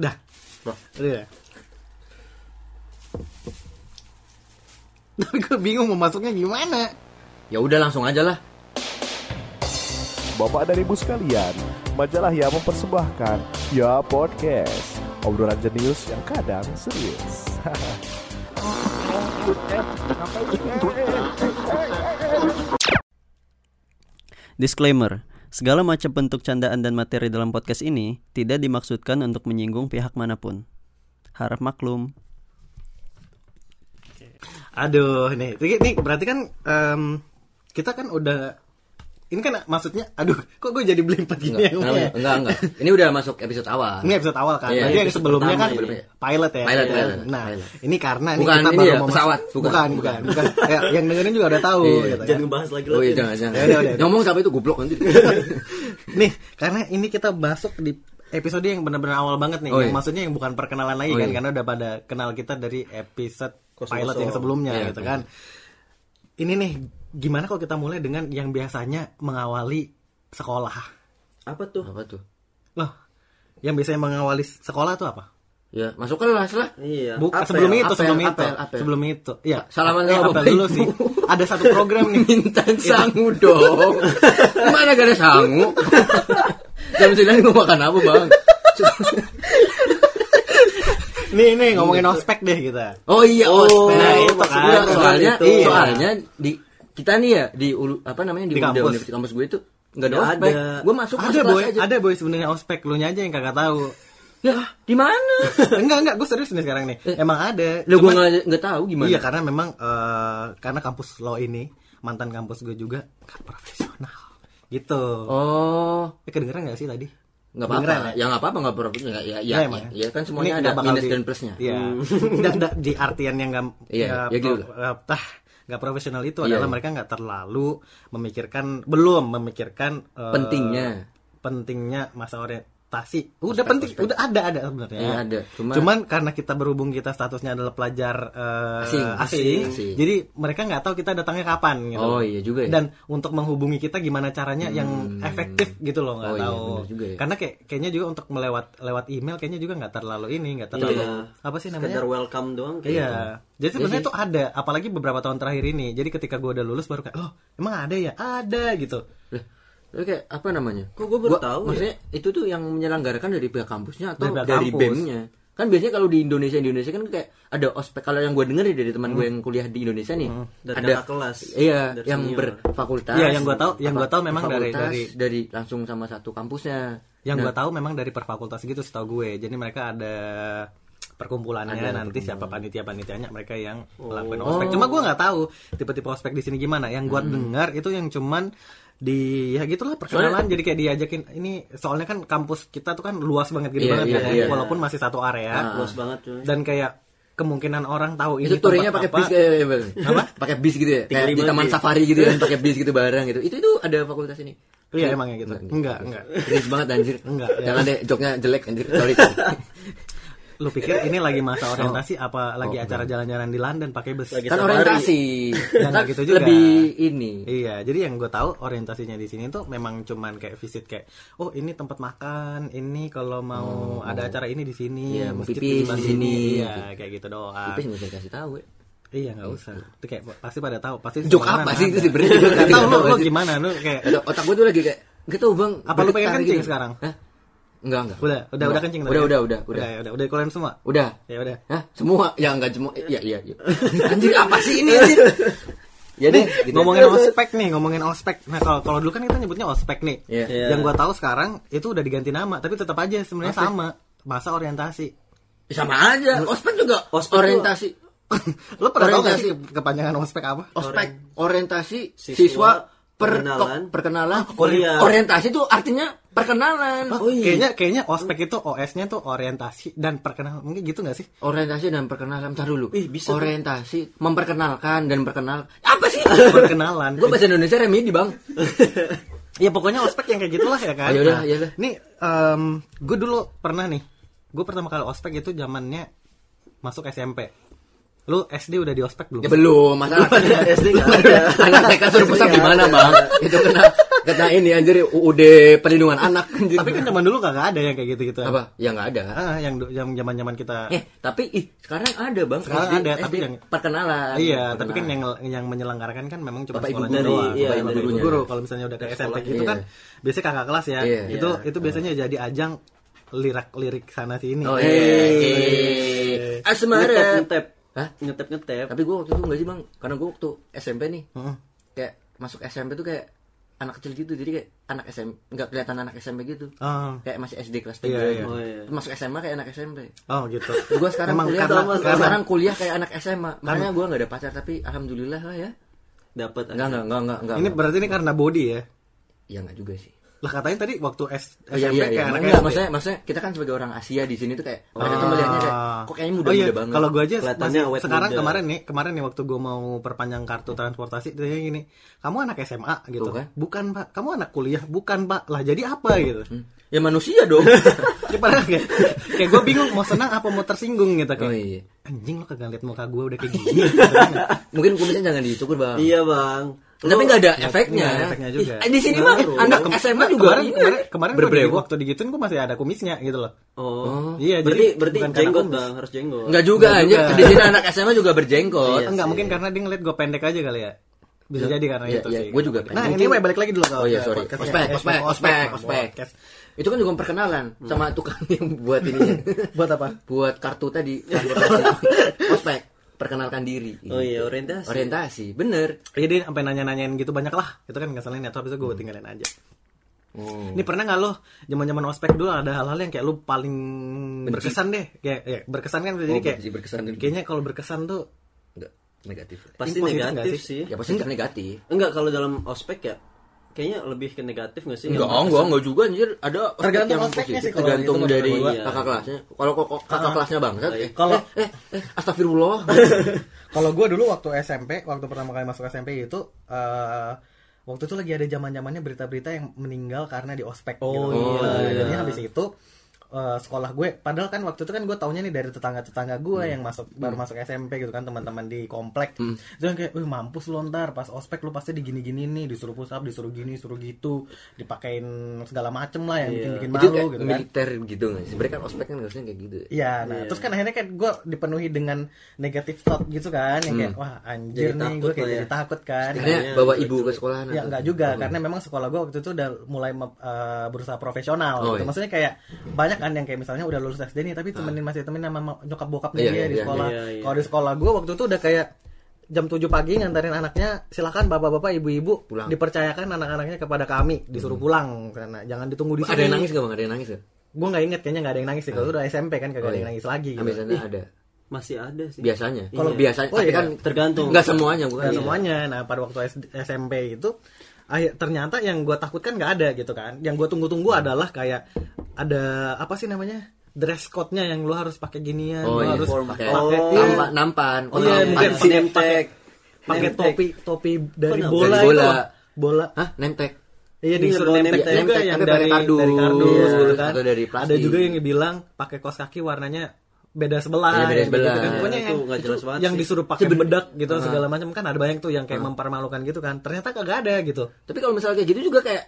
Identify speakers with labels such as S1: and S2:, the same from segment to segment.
S1: Udah. Udah. Tapi gue bingung mau masuknya gimana.
S2: Ya udah langsung aja lah.
S3: Bapak dan Ibu sekalian, majalah yang mempersembahkan Ya Podcast, obrolan jenius yang kadang serius.
S4: Disclaimer, segala macam bentuk candaan dan materi dalam podcast ini tidak dimaksudkan untuk menyinggung pihak mana pun. Harap maklum.
S1: Aduh, nih, ini berarti kan em, kita kan udah ini kan maksudnya, aduh, kok gue jadi belimpat gini
S2: Enggak,
S1: ya?
S2: enggak, enggak, enggak. Ini udah masuk episode awal.
S1: Ini episode awal kan,
S2: Iya,
S1: berarti yang sebelumnya kan
S2: ini.
S1: pilot ya.
S2: Pilot,
S1: Ya.
S2: pilot,
S1: Nah,
S2: pilot.
S1: ini karena
S2: Bukan
S1: kita
S2: ini
S1: baru
S2: ya,
S1: mau
S2: pesawat.
S1: masuk-
S2: Bukan,
S1: bukan, bukan, bukan. Ya, yang dengerin juga udah tahu.
S2: Iya,
S1: gitu kan.
S5: Jangan ngebahas lagi
S2: Oh iya,
S5: lagi.
S2: jangan, jangan.
S1: Ya udah, udah.
S2: Ngomong sampai itu goblok nanti.
S1: Nih, karena ini kita masuk di episode yang benar-benar awal banget nih.
S2: Oh,
S1: yang
S2: iya.
S1: maksudnya yang bukan perkenalan lagi
S2: Oh,
S1: kan,
S2: iya.
S1: karena udah pada kenal kita dari episode pilot yang sebelumnya
S2: Iya,
S1: gitu
S2: iya.
S1: kan. Ini nih, gimana kalau kita mulai dengan yang biasanya mengawali sekolah?
S5: Apa tuh?
S2: Apa tuh?
S1: Loh, yang biasanya mengawali sekolah tuh apa?
S2: Ya, masuk kelas lah.
S5: Iya.
S1: Bukan
S5: Apel,
S1: sebelum itu,
S2: apel,
S1: sebelum itu,
S2: apel, apel.
S1: sebelum itu. Iya.
S2: Salaman
S1: eh,
S2: sama
S1: apel
S2: bapak
S1: dulu sih. Ada satu program nih.
S2: Mintan sangu dong. Mana gak ada sangu? Jam 9 mau makan apa bang?
S1: nih, nih ngomongin ospek deh kita.
S2: Oh iya,
S5: Oh,
S2: ospek.
S1: nah, itu
S2: Maksud
S1: kan.
S2: gua, soalnya,
S1: Itu. Iya.
S2: soalnya di kita nih ya di ulu, apa namanya di,
S1: Di kampus.
S2: Universitas kampus gue itu nggak ada
S5: Nggak
S2: ospek.
S5: ada.
S2: Gue masuk
S1: ada boy,
S2: aja.
S1: ada boy sebenarnya ospek, lu nya aja yang kagak tahu.
S2: Ya, di mana?
S1: enggak, enggak, gue serius nih sekarang nih. Emang ada.
S2: Lu gue nggak tahu gimana.
S1: Iya, karena memang eh, karena kampus lo ini mantan kampus gue juga nggak profesional. Gitu.
S2: Oh,
S1: Eh, kedengeran gak sih tadi?
S2: nggak apa-apa.
S1: Kedengeran
S2: Ya nggak apa-apa nggak apa-apa. Ya, ya, ya,
S1: Iya,
S2: ya, ya kan
S1: Ini
S2: semuanya
S1: nggak
S2: ada minus
S1: di-
S2: dan plusnya.
S1: Iya. dan, dan di artian yang nggak
S2: Iya,
S1: nggak
S2: ya gitu.
S1: eh, tah, nggak profesional itu
S2: Iya,
S1: adalah mereka nggak terlalu memikirkan belum memikirkan eh,
S2: Pentingnya.
S1: pentingnya masa orientasi. Udah
S2: Ospek,
S1: penting,
S2: ospek.
S1: udah ada ada sebenarnya.
S2: Iya, ada. Cuma-
S1: Cuman karena kita berhubung kita statusnya adalah pelajar eh,
S2: Asing.
S1: asing,
S2: Asing.
S1: jadi mereka nggak tahu kita datangnya kapan gitu.
S2: Oh, iya juga ya.
S1: Dan untuk menghubungi kita gimana caranya yang efektif gitu loh nggak
S2: Oh, iya,
S1: tahu.
S2: benar juga ya.
S1: Karena kayak kayaknya juga untuk melewat lewat email kayaknya juga nggak terlalu ini nggak terlalu
S5: Iya.
S1: apa sih namanya?
S5: Sekedar welcome doang kayak gitu.
S1: Iya. Jadi sebenarnya tuh ada, apalagi beberapa tahun terakhir ini. Jadi ketika gue udah lulus baru kayak, oh emang ada ya? Ada gitu.
S2: Lu kayak apa namanya?
S5: Kok gua baru tahu ya?
S2: Maksudnya itu tuh yang menyelenggarakan dari pihak kampusnya atau
S1: Dari pihak
S2: dari,
S1: kampus.
S2: BEM-nya? Kan biasanya kalau di Indonesia di Indonesia kan kayak ada ospek kalau yang gue denger nih dari teman gue yang kuliah di Indonesia nih.
S5: Dari
S2: ada
S5: kelas,
S2: Iya,
S5: dari
S2: yang
S5: senior.
S2: berfakultas.
S1: Iya, yang gua tahu- yang gua
S2: Apa,
S1: tahu memang dari- dari-
S2: dari langsung sama satu kampusnya.
S1: Yang
S2: Nah,
S1: gue tahu memang dari per fakultas gitu setahu gue. Jadi mereka ada perkumpulannya
S2: Ada
S1: nanti siapa panitia-panitianya mereka yang melakukan
S2: Oh.
S1: ospek. Cuma gue nggak tahu tipe-tipe ospek di sini gimana. Yang gue
S2: Hmm.
S1: dengar itu yang cuman di ya gitulah perkenalan jadi kayak diajakin ini soalnya kan kampus kita tuh kan luas banget gede
S2: Iya,
S1: banget
S2: iya,
S1: kan
S2: iya.
S1: walaupun masih satu area
S2: Ah.
S5: Luas banget cuy.
S1: dan kayak kemungkinan orang tahu ini
S2: itu touringnya
S1: tempat
S2: pakai
S1: apa.
S2: bis kayak ya, Bang? pakai bis gitu ya kayak di
S5: 35
S2: taman safari gitu kan pakai bis gitu bareng gitu itu itu ada fakultas ini
S1: Iya emangnya gitu. Enggak, enggak.
S2: Cringe banget anjir
S1: Enggak, ya.
S2: jangan deh joknya jelek anjir sorry
S1: Lu pikir ini lagi masa orientasi apa lagi
S2: Oh,
S1: acara jalan-jalan di London pakai bus?
S5: Lagi
S2: kan orientasi
S1: Ya, nggak
S2: Kan
S1: gitu juga.
S2: lebih ini
S1: Iya, jadi yang gue tahu orientasinya di sini tuh memang cuman kayak visit kayak, oh ini tempat makan, ini kalau mau ada acara ini di sini,
S2: Iya, mau
S1: masjid
S2: pipis di sini.
S1: iya kayak gitu doang.
S2: Tipis nggak usah kasih tahu ya.
S1: Iya nggak usah, itu kayak pasti pada tahu, pasti.
S2: Jok apa sih itu? Juga
S1: Nggak tahu lu, lu
S2: Anjir.
S1: gimana lu kayak,
S2: otak gue tuh lagi kayak gitu bang.
S1: Apa lu pengen kencing sekarang?
S2: Hah? Enggak enggak.
S1: udah, udah, udah
S2: Enggak.
S1: kencing tadi
S2: Udah
S1: ya?
S2: udah udah udah.
S1: udah, udah, udah dikeluarin semua.
S2: Udah.
S1: Ya udah.
S2: Hah? Semua? Ya enggak semua. Iya iya iya. Anjir apa sih ini anjir? Ya deh, gitu.
S1: ngomongin ospek nih, ngomongin ospek. Nah kalau kalau dulu kan kita nyebutnya ospek nih.
S2: Iya.
S5: Iya.
S1: Yang gua tahu sekarang itu udah diganti nama, tapi tetap aja sebenarnya sama. Masa orientasi.
S2: Sama aja. Ospek juga
S5: Ospek
S2: orientasi.
S1: Lo pernah tahu gak sih kepanjangan ospek apa?
S2: Ospek orientasi
S5: Siswa,
S2: siswa,
S5: perkenalan.
S2: perkenalan
S5: kuliah.
S2: Orientasi itu artinya perkenalan.
S1: Oh, Kayaknya kayaknya ospek itu OS-nya tuh orientasi dan perkenalan. Mungkin gitu gak sih?
S2: Orientasi dan perkenalan Bentar dulu.
S5: Ih, bisa tuh.
S2: Orientasi memperkenalkan dan perkenal. Apa sih?
S1: Perkenalan.
S2: Gue bahasa Indonesia remedi bang.
S1: ya pokoknya ospek yang kayak gitulah ya kan.
S2: Ah, yaudah,
S1: Nah,
S2: yaudah.
S1: Nih, gue dulu pernah nih. Gue pertama kali ospek itu zamannya masuk SMP. Lu SD udah di ospek belum?
S2: Ya belum, masalah
S5: SD nggak ada.
S2: Anak TK suruh pusat gimana bang? Itu kena Kata ini anjir UUD perlindungan anak anjir.
S1: Tapi kan zaman dulu kagak ada yang kayak gitu-gitu.
S2: apa? Ya nggak ada.
S1: Ah, yang zaman-zaman kita
S2: Eh, tapi ih, sekarang ada, Bang.
S1: Sekarang
S2: SD,
S1: ada, tapi yang-
S2: perkenalan.
S1: Iya, tapi kan yang yang menyelenggarakan kan memang cuma
S2: Bapak
S1: sekolahnya
S2: guru,
S1: doang.
S5: iya,
S1: Bapak ibu
S5: dari
S1: guru. Kalau misalnya udah ke SMP gitu kan
S2: Iya.
S1: biasanya kakak kelas ya.
S2: Iya.
S1: Itu
S5: Iya.
S1: itu biasanya jadi ajang lirik-lirik sana sini.
S2: Oh iya. Asmara. Hah?
S5: Ngetep ngetep.
S2: Tapi gue waktu itu enggak sih, Bang. Karena gue waktu SMP nih.
S1: Heeh.
S2: Kayak masuk SMP tuh kayak anak kecil gitu. Jadi kayak anak SMP nggak kelihatan anak SMP gitu.
S1: Oh,
S2: Kayak masih SD kelas 3
S1: Iya, iya.
S5: Oh, iya.
S2: Masuk SMA kayak anak SMP.
S1: oh gitu.
S2: Gue sekarang
S1: Emang
S2: kuliah
S1: karena- karena-
S2: sekarang kuliah kayak anak SMA. Makanya gue nggak ada pacar tapi alhamdulillah lah ya.
S5: Dapat.
S2: Enggak enggak enggak enggak.
S1: Ini berarti ini karena body ya.
S2: ya enggak juga sih.
S1: Lah katanya tadi waktu S,
S2: Oh, iya,
S1: SMP
S2: iya,
S1: kayak
S2: iya.
S1: anak
S2: Enggak, maksudnya, maksudnya kita kan sebagai orang Asia di sini tuh kayak mereka tuh melihatnya kayak kok kayaknya muda-muda
S1: oh, iya.
S2: banget.
S1: Kalau gue aja
S5: Kelihatannya
S1: masih, sekarang
S5: muda.
S1: kemarin nih, kemarin nih waktu gue mau perpanjang kartu transportasi dia gini, kamu anak SMA gitu.
S2: Tuh kan.
S1: Bukan, Pak. Kamu anak kuliah? Bukan, Pak. Lah jadi apa gitu.
S2: Hmm. Ya manusia dong.
S1: Ya padahal kayak, kayak gue bingung mau senang apa mau tersinggung gitu kayak.
S2: oh iya.
S1: Anjing lo kagak liat muka gue udah kayak gini.
S2: Mungkin kumisnya jangan dicukur, Bang.
S5: Iya, Bang.
S2: Tapi nggak ada efeknya.
S1: nggak ada efeknya juga.
S2: Ih, di sini mah anak SMA juga
S1: kemarin
S2: ini
S1: kemarin kemarin gua
S2: berbrewok.
S1: di- waktu digituin gue masih ada kumisnya gitu loh.
S5: Oh.
S1: Iya,
S5: berarti
S1: jadi
S5: berarti jenggot. Bang, harus jenggot.
S2: Enggak juga
S1: Nggak juga.
S2: Di sini anak SMA juga berjenggot.
S5: Iya
S1: Enggak
S5: sih.
S1: mungkin karena dia ngeliat gue pendek aja kali ya. Bisa jadi karena
S2: Iya,
S1: itu
S2: iya,
S1: sih.
S2: gua juga
S1: Nah, ini balik lagi dulu ke
S2: Oh iya, sorry. Ospek, ospek, ospek, ospek. Itu kan juga perkenalan sama tukang yang buat ini.
S1: Buat apa?
S2: buat kartu tadi ospek, perkenalkan diri.
S5: Oh iya, orientasi.
S2: Orientasi, bener.
S1: Iya dia sampai nanya-nanyain gitu banyak lah. Itu kan ngeselin ya, tapi itu gue tinggalin aja.
S2: Oh.
S1: Ini pernah nggak lo zaman-zaman ospek dulu ada hal-hal yang kayak lu paling
S2: Benci.
S1: berkesan deh, kayak ya, berkesan kan jadi
S2: Oh,
S1: kayak
S2: berkesan
S1: kayaknya kalau berkesan tuh
S2: Enggak, negatif.
S5: Pasti
S1: Ini nggak
S5: negatif
S1: sih?
S5: sih.
S2: Ya positif negatif.
S5: Enggak kalau dalam ospek ya kayaknya lebih ke negatif nggak sih?
S2: Enggak, enggak, enggak juga anjir. Ada
S1: Tergantung
S2: yang positif,
S1: sih
S2: tergantung
S1: itu
S2: dari
S5: gua.
S2: kakak kelasnya. Kalau kok kakak kelasnya bangsat,
S5: Iya.
S1: Kalau-
S2: eh, eh, eh, astagfirullah.
S1: Kalau gue dulu waktu SMP, waktu pertama kali masuk SMP itu eh waktu itu lagi ada zaman zamannya berita-berita yang meninggal karena di ospek.
S5: Oh,
S1: gitu.
S2: iya.
S1: Nah, Jadi habis itu eh, sekolah gue, padahal kan waktu itu kan gue taunya nih dari tetangga-tetangga gue
S2: Hmm.
S1: yang masuk baru masuk SMP gitu kan teman-teman di komplek. Itu yang kayak, wih mampus lo ntar pas ospek lu pasti digini-gini nih, disuruh push up, disuruh gini, disuruh gitu, dipakein segala macem lah yang bikin-bikin
S2: Itu
S1: malu
S2: kayak
S1: gitu kan.
S2: militer gitu nggak sih? Sebenarnya kan ospek kan harusnya kayak gitu.
S1: Iya, nah terus kan akhirnya kan gue dipenuhi dengan negatif thought gitu kan, yang kayak wah anjir
S5: Jadi
S1: nih gue kayak
S5: lah
S1: jadi
S5: ya.
S1: takut kan.
S2: Akhirnya
S5: Iya,
S2: bawa ibu ke sekolah.
S1: Ya enggak juga karena memang sekolah gue waktu itu udah mulai eh, berusaha profesional
S2: Oh,
S1: gitu.
S2: iya.
S1: Maksudnya kayak banyak kan yang kayak misalnya udah lulus SD nih tapi temenin masih temenin sama ma- nyokap bokapnya
S2: Iya,
S1: dia
S2: iya,
S1: di
S2: iya,
S1: sekolah.
S5: iya, iya.
S1: Kalau di sekolah gue waktu itu udah kayak jam 7 pagi nganterin anaknya silakan bapak-bapak ibu-ibu
S2: Pulang.
S1: dipercayakan anak-anaknya kepada kami disuruh pulang karena jangan ditunggu di sini.
S2: Ada yang nangis gak bang? Ada yang nangis gak?
S1: Gue nggak inget kayaknya nggak ada yang nangis sih. Kalau udah SMP kan kagak
S2: Oh,
S1: ada yang
S2: iya.
S1: nangis lagi. Gitu.
S2: sana ada.
S5: Masih ada sih.
S2: Biasanya.
S5: Iya.
S2: Kalau biasanya,
S1: Oh,
S2: tapi
S1: iya.
S2: kan
S5: tergantung.
S2: nggak semuanya bukan.
S1: Nggak semuanya. Nah pada waktu SMP itu akhir ternyata yang gue takutkan nggak ada gitu kan. Yang gue tunggu-tunggu adalah kayak ada apa sih namanya dress code-nya yang lu harus pakai ginian,
S2: Oh
S1: lu
S2: iya.
S1: harus
S2: Pakai
S1: pakai
S5: Oh.
S1: iya,
S2: nampan, nampan. Oh,
S1: Iya,
S2: nampan.
S1: mungkin pakai
S5: Nemtek.
S1: topi topi dari
S5: Kenapa?
S1: bola,
S2: Dari
S1: itu
S2: bola.
S1: loh. bola.
S2: Hah? Nemtek.
S1: Iya
S5: Iya,
S1: disuruh nemtek
S5: nemtek.
S1: juga yang dari
S2: pakai kardus.
S1: dari kardus
S2: Iya,
S1: gitu kan.
S2: atau dari plastik.
S1: Ada juga yang bilang pakai kaos kaki warnanya beda sebelah.
S2: Iya, beda
S1: gitu
S2: sebelah.
S1: kan. Pokoknya
S5: Itu
S1: yang
S5: nggak jelas banget
S1: yang
S5: sih.
S1: disuruh pakai bedak gitu segala macam kan ada banyak tuh yang kayak mempermalukan gitu kan. Ternyata kagak ada gitu.
S2: Tapi kalau misalnya kayak gitu juga kayak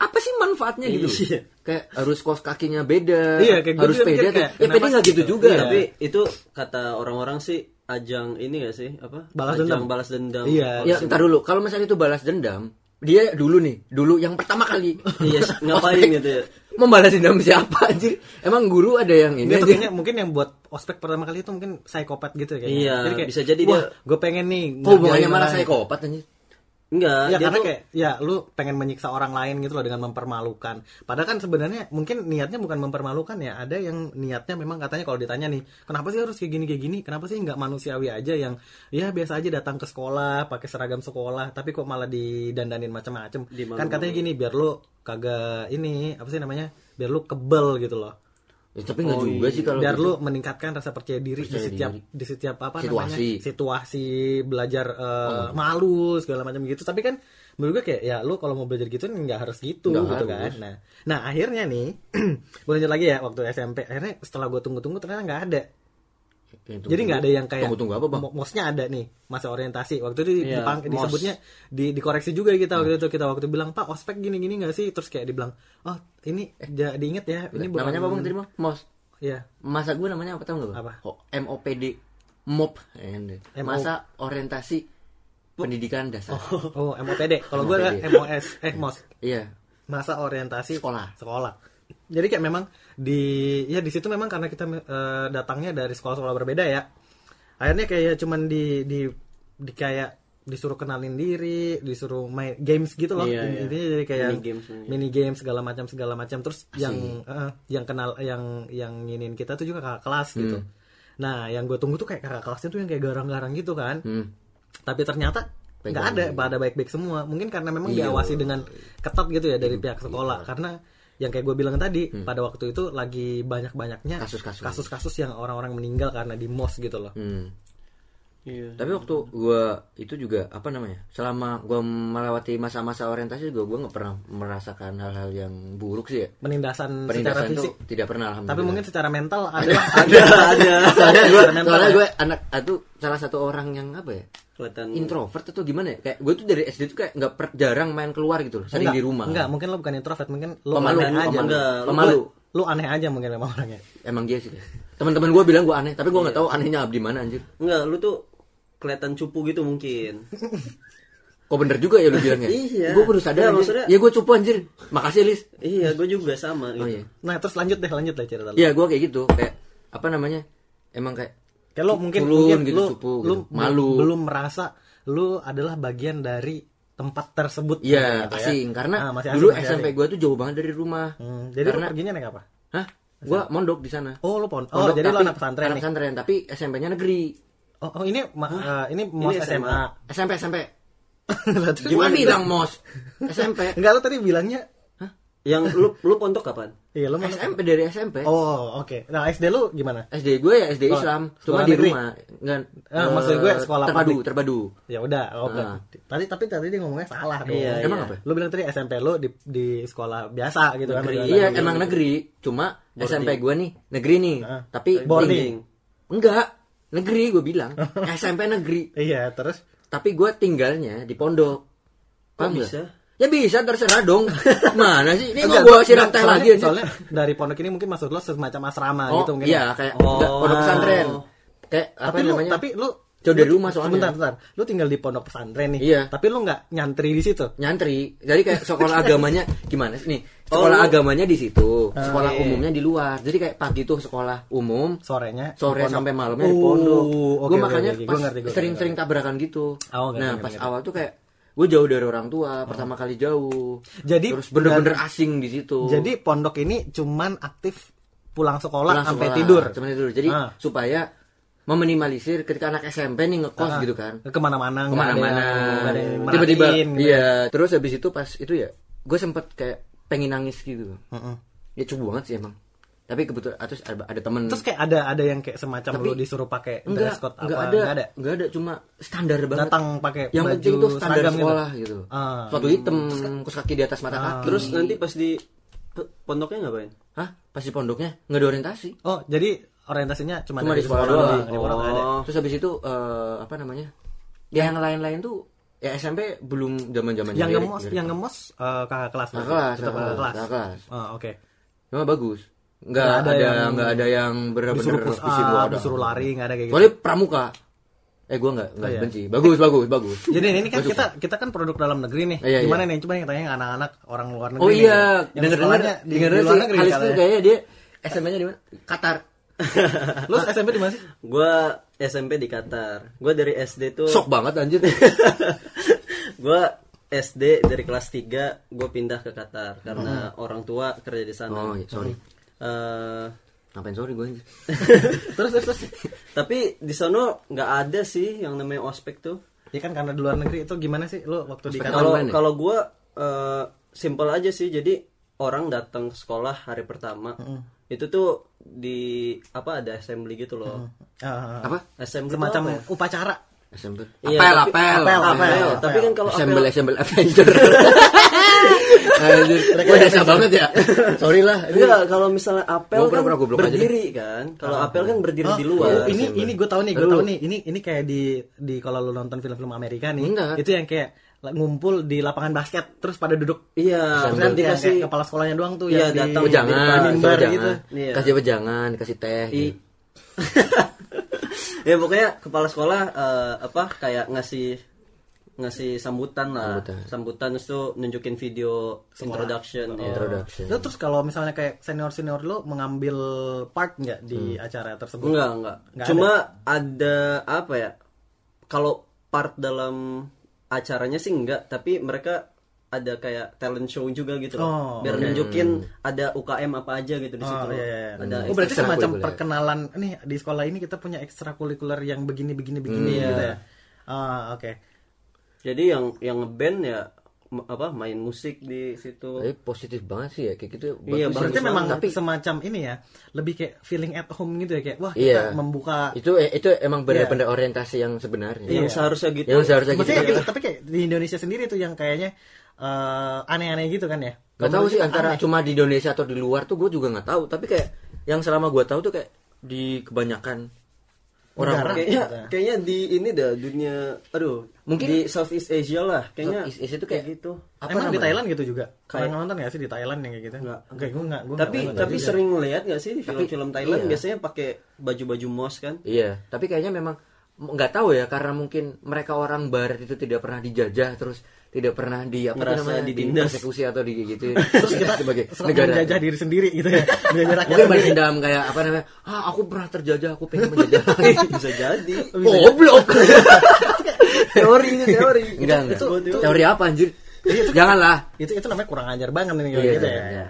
S2: apa sih manfaatnya gitu?
S5: Iya.
S2: Kayak harus kos kakinya beda.
S1: Iya, kayak gitu
S2: harus pede.
S1: mikir
S2: Kayak,
S1: kayak,
S2: ya pede nggak gitu
S1: gitu?
S2: juga.
S1: Iya.
S5: Tapi itu kata orang-orang sih ajang ini gak sih apa?
S1: Balas
S5: ajang
S1: dendam.
S5: balas dendam.
S1: Iya.
S2: Ya ntar dulu. Kalau misalnya itu balas dendam, dia dulu nih, dulu yang pertama kali.
S5: Iya, ngapain gitu ya?
S2: Membalas dendam siapa anjir? Emang guru ada yang ini
S1: Dia tuh
S2: aja?
S1: kayaknya mungkin yang buat ospek pertama kali itu mungkin psikopat gitu ya kayaknya.
S5: Iya, bisa jadi dia-
S1: gue pengen nih.
S2: Oh, hubungannya
S1: ngerjain
S2: malah
S1: orang."
S2: saya kopat anjir.
S5: Enggak,
S1: Ya
S5: dia
S1: karena
S5: tuh
S1: kayak ya lu pengen menyiksa orang lain gitu loh dengan mempermalukan. Padahal kan sebenarnya mungkin niatnya bukan mempermalukan ya. Ada yang niatnya memang katanya kalau ditanya nih, kenapa sih harus kayak gini kayak gini? Kenapa sih nggak manusiawi aja yang ya biasa aja datang ke sekolah pakai seragam sekolah, tapi kok malah didandanin macam-macam. Kan katanya gini biar lu kagak ini apa sih namanya? Biar lu kebel gitu loh.
S2: Ya, tapi nggak juga sih kalau
S1: biar
S2: gitu.
S1: lu meningkatkan rasa percaya diri
S2: Percaya
S1: di setiap
S2: diri.
S1: di setiap apa
S2: Situasi.
S1: namanya situasi belajar eh,
S2: Oh.
S1: malu segala macam gitu tapi kan menurut gue kayak ya lu kalau mau belajar gitu nggak harus gitu
S2: Nggak
S1: gitu
S2: harus.
S1: kan nah nah akhirnya nih gue lanjut lagi ya waktu SMP akhirnya setelah gue tunggu-tunggu ternyata nggak ada
S2: Tunggu,
S1: Jadi nggak ada yang kayak
S2: Tunggu tunggu apa bang?
S1: mo- mosnya ada nih masa orientasi. Waktu itu
S5: Iya,
S1: dipang-
S5: mos.
S1: disebutnya di dikoreksi juga kita
S2: Hmm.
S1: waktu itu kita waktu bilang Pak ospek gini gini nggak sih? Terus kayak dibilang oh ini ja, diinget ya ini bukan-
S2: namanya apa bang tadi bang? Mos.
S1: Iya.
S2: Masa gue namanya apa tau nggak bang?
S1: Apa?
S2: Oh, MOPD. MOP. Eh,
S1: MO.
S2: Masa orientasi pendidikan dasar.
S1: Oh MOPD. Kalau gue. MOS eh mos
S2: Iya.
S1: masa orientasi
S2: Sekolah.
S1: sekolah jadi kayak memang di ya di situ memang karena kita eh, datangnya dari sekolah-sekolah berbeda ya akhirnya kayak cuman di di di kayak disuruh kenalin diri disuruh main games gitu loh
S5: Iya, iya.
S1: intinya jadi kayak
S5: Mini games, iya.
S1: mini games segala macam segala macam terus yang eh, yang kenal yang yang nginin kita tuh juga kakak kelas gitu
S2: Hmm.
S1: nah yang gue tunggu tuh kayak kakak kelasnya tuh yang kayak garang-garang gitu kan
S2: Hmm.
S1: tapi ternyata nggak ada pada baik-baik semua mungkin karena memang
S2: Iya.
S1: diawasi dengan ketat gitu ya dari pihak sekolah karena yang kayak gue bilang tadi pada waktu itu lagi banyak-banyaknya
S2: Kasus-kasus.
S1: kasus-kasus yang orang-orang meninggal karena di mos gitu loh
S2: Hmm.
S5: Iya.
S2: Tapi waktu gua itu juga apa namanya? Selama gua melewati masa-masa orientasi juga gua nggak pernah merasakan hal-hal yang buruk sih ya.
S1: penindasan, secara
S2: Penindasan itu
S1: fisik
S2: tidak pernah alhamdulillah.
S1: tapi mungkin secara mental ada
S5: ada ada
S2: soalnya gue
S1: Secara
S2: soalnya
S1: ya.
S2: gue anak itu salah satu orang yang apa ya
S5: kelihatan
S2: introvert atau gimana ya kayak gue tuh dari SD tuh kayak nggak per- jarang main keluar gitu loh sering
S1: enggak,
S2: di rumah
S1: enggak mungkin lo bukan introvert mungkin lo
S2: Pemalu,
S1: aneh aja.
S5: Enggak, lu-
S2: Pemalu.
S1: lo aneh aja mungkin memang orangnya
S2: emang dia sih teman-teman gue bilang gue aneh tapi gue nggak tahu anehnya di mana anjir
S5: enggak lu tuh kelihatan cupu gitu mungkin
S2: kok bener juga ya lu bilangnya
S5: Iya.
S2: gue baru sadar anjir.
S5: maksudnya-
S2: ya gue cupu anjir makasih Lis
S5: iya gue juga sama
S2: oh
S5: gitu.
S2: iya
S1: nah terus lanjut deh lanjut lah cerita lo
S2: iya gue kayak gitu kayak apa namanya emang kayak
S1: kayak lo mungkin
S2: culun
S1: mungkin
S2: gitu,
S1: lo
S2: cupu
S1: lo
S2: gitu. Malu.
S1: belum merasa lo adalah bagian dari tempat tersebut
S2: Iya,
S1: gitu ya.
S2: asing karena
S1: Ah, masih
S2: dulu
S1: asing, masih
S2: SMP gue tuh jauh banget dari rumah.
S1: Hmm, jadi
S2: Karena-
S1: lo perginya naik apa?
S2: Hah? Gue mondok di sana.
S1: Oh, lo pon. Oh,
S2: Mondok,
S1: jadi lo
S2: tapi
S1: anak pesantren
S2: anak pesantren, tapi SMP-nya negeri.
S1: Oh, oh, ini ma- eh, ini mos
S5: Ini
S1: SMA.
S5: SMA.
S2: SMP SMP.
S1: Lah, terus
S2: Gimana bilang mos? SMP.
S1: Enggak lo tadi bilangnya
S5: yang lu lu pondok kapan
S1: iya lo mau
S2: SMP dari SMP.
S1: Oh, oke. Nah, SD lo gimana?
S2: SD gue ya SD
S1: Sekolah-
S2: Islam,
S1: sekolah
S2: cuma di rumah. Enggak.
S1: Ah,
S2: eh,
S1: maksud gue sekolah
S2: terpadu,
S1: publik.
S2: terpadu.
S1: Ya udah, oh,
S2: Ah.
S1: berarti- tadi tapi tadi dia ngomongnya salah dong.
S5: Iya,
S2: Emang
S5: iya.
S2: apa?
S1: Lo bilang tadi SMP lo di di sekolah biasa gitu kan?
S5: Negeri.
S1: Bilang
S2: Iya, emang negeri, cuma SMP gue nih negeri nih.
S1: Ah.
S2: Tapi
S1: Boarding.
S2: Enggak, negeri gue bilang. SMP negeri.
S1: Iya, terus
S2: tapi gue tinggalnya di pondok. Paham
S5: bisa?
S2: Ya bisa terserah dong. Mana sih? Ini
S1: Enggak,
S2: gue siram teh
S1: soalnya-
S2: lagi aja.
S1: Soalnya dari pondok ini mungkin maksud lo semacam asrama
S2: Oh
S1: gitu mungkin.
S2: iya
S1: ya?
S2: kayak
S5: Oh.
S2: enggak, pondok pesantren. Kayak apa
S1: tapi lu,
S2: namanya?
S1: tapi lu
S2: Jauh dari
S1: lu-
S2: rumah soalnya.
S1: Sebentar, sebentar. Lu tinggal di pondok pesantren nih.
S2: Iya.
S1: Tapi lu nggak nyantri di situ.
S2: nyantri. Jadi kayak sekolah agamanya gimana sih nih? Sekolah
S5: Oh,
S2: agamanya di situ, sekolah
S5: iya.
S2: umumnya di luar. Jadi kayak pagi tuh sekolah umum,
S1: Sorenya di
S2: sore
S1: pondok.
S2: sampai malamnya di
S1: Oh,
S2: pondok.
S1: oke,
S2: gue
S1: oke,
S2: makanya
S1: oke.
S2: pas sering-sering tabrakan gitu.
S1: Oh, ngerti,
S2: nah
S1: ngerti,
S2: pas
S1: ngerti.
S2: awal tuh kayak gue jauh dari orang tua, pertama kali jauh.
S1: Jadi,
S2: terus bener-bener asing di situ.
S1: Jadi pondok ini cuman aktif pulang sekolah
S2: Pulang
S1: sampai
S2: sekolah,
S1: tidur.
S2: sampai tidur. Jadi
S1: Ah.
S2: supaya meminimalisir ketika anak SMP nih ngekos
S1: Ah.
S2: gitu kan.
S1: Ke mana-mana Ke mana-mana.
S2: Tiba-tiba,
S1: gitu.
S2: iya. Terus habis itu pas itu ya, gue sempet kayak pengen nangis gitu.
S1: Mm-mm.
S2: Ya cukup banget sih emang. Tapi kebetulan terus ada, ada temen.
S1: Terus kayak ada ada yang kayak semacam
S2: Tapi-
S1: lu disuruh pakai
S2: enggak,
S1: dress code apa?
S2: enggak ada,
S1: Nggak ada.
S2: enggak ada, cuma standar banget.
S1: Datang pakai
S2: yang
S1: baju
S2: penting tuh standar
S1: seragam gitu.
S2: sekolah gitu.
S1: Ah.
S2: Sepatu hitam, kos kaki di atas mata kaki.
S5: terus nanti pas di pondoknya ngapain
S2: Hah? Pas di pondoknya nggak ada orientasi.
S1: Oh, jadi orientasinya cuma,
S2: Cuma di sekolah
S1: doang,
S2: doang.
S1: di nggak ada.
S5: Oh.
S2: Terus habis itu eh, apa namanya? Ya yang lain-lain tuh ya SMP belum zaman-zaman
S1: Yang
S2: lirik,
S1: ngemos,
S2: lirik.
S1: yang ngemos eh, kakak kelas.
S2: Kakak kelas,
S1: Tetap
S2: kakak kelas,
S1: kelas.
S2: kakak kelas.
S1: Oh, oke.
S2: Memang bagus. Nggak
S1: Nggak
S2: ada,
S1: ada yang-
S2: nggak ada yang
S1: Disuruh
S2: gua
S1: up,
S2: ada.
S1: disuruh lari, nggak ada kayak gitu.
S2: Soalnya pramuka. Eh gua nggak nggak
S1: Oh, iya.
S2: benci. Bagus bagus bagus.
S1: Jadi ini kan kita kita kan produk dalam negeri nih.
S2: Iya,
S1: Gimana
S2: iya.
S1: nih? Coba yang tanya yang anak-anak orang luar negeri.
S2: Oh iya,
S1: Yang
S2: dengar
S1: di,
S2: denger
S1: di luar
S2: sih
S1: negeri
S2: Halis tuh
S1: katanya.
S2: kayaknya dia SMP-nya di mana? Qatar.
S1: Lu SMP di mana sih?
S5: gua SMP di Qatar gua dari SD tuh
S2: Sok banget anjir.
S5: gua SD dari kelas 3 gue pindah ke Qatar karena orang tua kerja di sana.
S2: Oh, iya, sorry.
S5: Eh,
S2: Ngapain sorry gue anjir.
S1: Terus terus terus.
S5: tapi di sono nggak ada sih yang namanya ospek tuh.
S1: Ya kan karena di luar negeri itu gimana sih lu waktu di?
S5: Kalau
S2: ya?
S5: kalau gue simple aja sih. Jadi orang datang ke sekolah hari pertama itu tuh di apa ada assembly gitu loh.
S1: Ah,
S2: Apa?
S5: Assembly
S1: semacam
S5: apa ya?
S1: upacara.
S2: SMP.
S5: Iya,
S2: Apel,
S5: tapi-
S2: apel.
S1: apel,
S5: Apel.
S1: apel.
S5: Tapi kan kalau
S2: Assemble,
S5: apel
S2: assemble Avenger. Gue desa banget ya. Sorry lah. Ini
S5: Enggak, kalau misalnya apel
S2: Gua
S5: kan
S2: goblok aja
S5: berdiri kan. Kalau apel kan berdiri di luar.
S1: Oh, ini ini gue tahu nih, gue tahu nih. Ini ini kayak di di kalau lu nonton film-film Amerika nih,
S2: Enggak.
S1: itu yang kayak ngumpul di lapangan basket terus pada duduk
S5: Iya,
S1: terus
S5: kan dikasih
S1: kayak kepala sekolahnya doang tuh
S5: Iya,
S1: yang
S5: datang
S2: Oh, jangan,
S1: di
S2: kasih
S1: mimbar gitu.
S5: Iya.
S2: Kasih wejangan, kasih teh.
S5: I- ya pokoknya kepala sekolah eh, apa kayak ngasih ngasih sambutan lah
S2: Sambutan.
S5: sambutan, terus tuh nunjukin video introduction ya.
S2: Introduction.
S1: Terus kalau misalnya kayak senior senior lu mengambil part nggak di
S2: Hmm.
S1: acara tersebut?
S5: enggak enggak
S1: Nggak
S5: cuma ada. apa ya kalau part dalam acaranya sih enggak tapi mereka ada kayak talent show juga gitu loh.
S1: Oh,
S5: biar nunjukin ada UKM apa aja gitu di situ
S1: Oh iya, iya.
S5: ada
S1: oh berarti semacam perkenalan nih di sekolah ini kita punya ekstrakurikuler yang begini begini begini
S5: Hmm,
S1: gitu
S5: iya.
S1: ya. Ah oke.
S5: jadi yang yang ngeband ya apa main musik di situ
S2: Tapi positif banget sih ya kayak gitu.
S5: Iya.
S1: Berarti memang
S2: tapi
S1: semacam ini ya, lebih kayak feeling at home gitu ya kayak wah
S2: Iya.
S1: kita membuka
S2: itu eh, itu emang benar-benar orientasi yang sebenarnya.
S5: yang seharusnya gitu
S2: Yang seharusnya gitu.
S1: Maksudnya gitu, tapi kayak di Indonesia sendiri tuh yang kayaknya eh, aneh-aneh gitu kan ya.
S2: Gak tahu sih antara
S1: aneh.
S2: cuma di Indonesia atau di luar tuh gue juga nggak tahu. Tapi kayak yang selama gue tahu tuh kayak di kebanyakan orang
S5: kayaknya
S1: Gitu.
S5: kayaknya di ini dah dunia aduh
S2: Mungkin-
S5: di Southeast Asia lah kayaknya
S2: Southeast Asia tuh kayak-
S5: gitu
S2: apa
S1: Emang di
S2: namanya?
S1: Thailand gitu juga.
S5: Kayak-
S1: Kayak nonton ya sih di Thailand yang kayak gitu?
S5: Enggak.
S1: Oke, gue enggak, gue
S5: tapi
S1: enggak,
S5: tapi
S1: juga.
S5: sering lihat gak sih di film-film Thailand
S2: iya.
S5: biasanya pakai baju-baju mos kan
S2: Iya, tapi kayaknya memang nggak tahu ya karena mungkin mereka orang barat itu tidak pernah dijajah terus tidak pernah di apa tuh
S5: Ngerasa
S2: namanya
S5: ditindas.
S2: persekusi atau di gitu
S1: terus kita
S2: sebagai negara
S1: menjajah diri sendiri gitu ya. Menjajah rakyat
S2: mungkin balas dendam kayak apa namanya ah aku pernah terjajah aku pengen menjajah.
S5: Bisa jadi.
S2: Goblok.
S5: Teori ini teori.
S2: enggak enggak.
S5: Itu- itu-
S2: teori apa anjir? Janganlah.
S1: itu itu namanya kurang ajar banget nih kayak
S2: Iya,
S1: gitu ya.
S2: iya.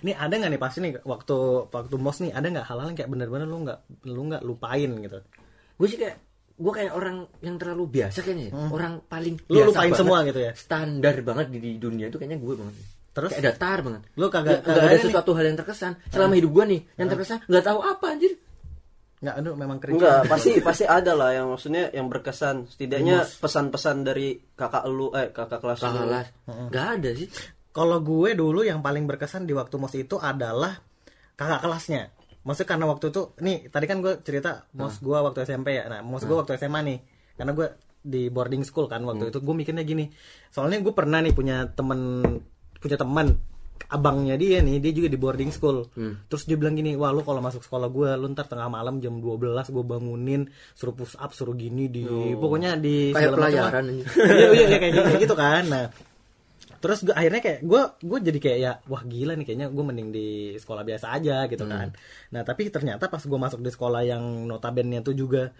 S1: Nih ada nggak nih pasti nih waktu waktu mos nih ada nggak hal-hal yang kayak bener-bener lu nggak lu nggak lupain gitu.
S2: gue sih kayak gue kayak orang yang terlalu biasa kayaknya ya. orang paling
S1: Hmm. Lu
S2: biasa
S1: lupain
S2: banget,
S1: semua gitu ya?
S2: standar banget di, di dunia itu kayaknya gue banget
S1: Terus?
S2: kayak datar banget
S1: Lu kagak-
S2: Nggak- nggak
S1: kagak
S2: ada
S1: nih?
S2: sesuatu hal yang terkesan selama hidup gue nih yang terkesan nggak tahu apa anjir
S1: Nggak, aduh memang keren.
S5: enggak pasti pasti ada lah yang maksudnya yang berkesan setidaknya pesan-pesan dari kakak lu eh kakak kelas lu
S2: kelas nggak ada sih
S1: Kalau gue dulu yang paling berkesan di waktu mos itu adalah kakak kelasnya. Maksudnya karena waktu itu, nih tadi kan gue cerita mos gue waktu SMP ya. Nah, mos gue waktu SMA nih. Karena gue di boarding school kan waktu itu. Gue mikirnya gini. Soalnya gue pernah nih punya temen, punya teman abangnya dia nih, dia juga di boarding school. Terus dia bilang gini, wah lu kalau masuk sekolah gue, lu ntar tengah malam jam 12 gue bangunin, suruh push up, suruh gini di, pokoknya di
S2: Kayak
S1: segala macam lah."
S2: pelayaran
S1: iya iya iya, kayak gitu, kayak gitu kan nah terus gue akhirnya kayak gue gue jadi kayak ya wah gila nih kayaknya gue mending di sekolah biasa aja gitu
S2: Hmm.
S1: kan nah tapi ternyata pas gue masuk di sekolah yang notabene tuh juga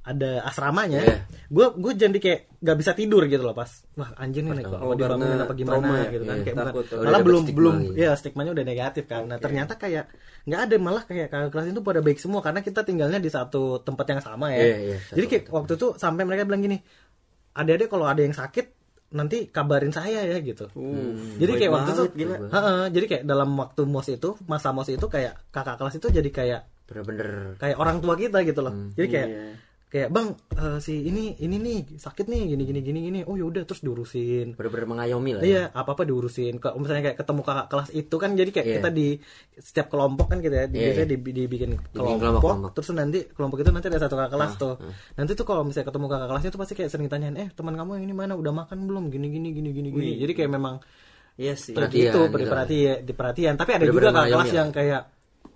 S1: ada asramanya
S2: Iya.
S1: gue gue jadi kayak gak bisa tidur gitu loh pas wah anjir nih mau dibangunin apa gimana
S5: trauma
S1: gitu kan
S2: Iya,
S1: kayak
S5: takut.
S1: Malah belum
S2: stigma
S1: belum
S2: gitu.
S1: ya stigmanya udah negatif kan nah ternyata kayak nggak ada malah kayak kakak kelas itu pada baik semua karena kita tinggalnya di satu tempat yang sama ya
S2: iya, satu
S1: jadi kayak waktu itu sampai mereka bilang gini adik-adik kalau ada yang sakit nanti kabarin saya ya gitu. Jadi
S5: baik
S1: kayak waktu itu jadi kayak dalam waktu mos itu masa mos itu kayak kakak kelas itu jadi kayak
S2: bener-bener.
S1: kayak orang tua kita gitu loh. Jadi kayak
S5: Iya.
S1: Kayak bang eh, si ini ini nih sakit nih gini gini gini gini oh yaudah terus diurusin
S2: bener-bener mengayomi lah ya.
S1: Iya, apa apa diurusin. Kalau misalnya kayak ketemu kakak kelas itu kan jadi kayak
S2: Iya.
S1: kita di setiap kelompok kan gitu ya, di,
S2: Iya,
S1: biasanya
S2: iya.
S1: di- dibikin
S2: kelompok,
S1: kelompok,
S2: kelompok.
S1: terus nanti kelompok itu nanti ada satu kakak kelas
S2: Ah,
S1: tuh. Nanti tuh kalau misalnya ketemu kakak kelasnya tuh pasti kayak sering tanyain, "Eh, teman kamu yang ini mana? Udah makan belum? Gini gini gini gini gini." Jadi kayak memang
S5: iya sih
S2: Perhatian,
S1: itu
S2: gitu.
S1: perhatian, diperhatian. Tapi ada
S2: Bener-bener
S1: juga kakak kelas yang kayak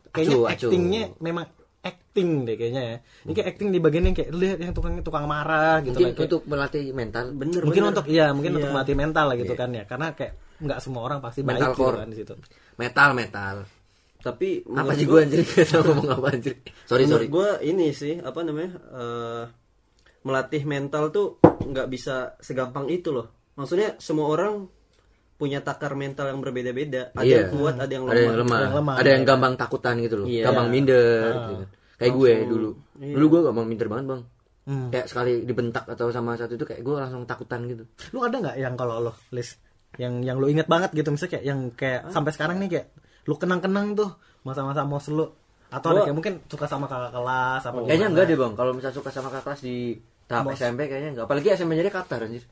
S1: kayaknya actingnya memang acting deh kayaknya ya. Ini kayak acting di bagian yang kayak lihat yang tukang tukang marah gitu
S2: mungkin
S1: lah, kayak-
S2: untuk melatih mental
S5: bener
S1: mungkin
S5: bener.
S1: untuk iya mungkin
S5: Iya.
S1: untuk melatih mental lah gitu kan ya karena kayak nggak semua orang pasti
S2: Mental
S1: baik gitu
S2: core.
S1: kan di situ
S2: metal metal
S5: tapi
S2: apa sih
S5: gua-
S2: gue anjir tau ngomong apa anjir sorry sorry
S5: gue ini sih apa namanya eh, melatih mental tuh nggak bisa segampang itu loh. Maksudnya semua orang punya takar mental yang berbeda-beda. Ada
S2: Iya.
S5: yang kuat, ada yang lemah.
S2: ada yang lemah,
S1: Yang lemah,
S2: ada yang
S1: iya.
S2: gampang takutan gitu loh
S5: Iya.
S2: gampang minder gitu kan. kayak gue dulu
S5: Iya.
S2: dulu gue gampang minder banget bang
S1: Hmm.
S2: kayak sekali dibentak atau sama satu itu kayak gue langsung takutan gitu
S1: lu ada nggak yang kalau lo list yang yang lu inget banget gitu misalnya kayak yang kayak sampai sekarang nih kayak lu kenang-kenang tuh masa-masa mos lu atau ada
S5: Gua-
S1: kayak mungkin suka sama kakak kelas apa
S2: kayaknya
S1: gimana?
S2: enggak deh bang kalau misalnya suka sama kakak kelas di tahap SMP kayaknya enggak apalagi SMP jadi Qatar anjir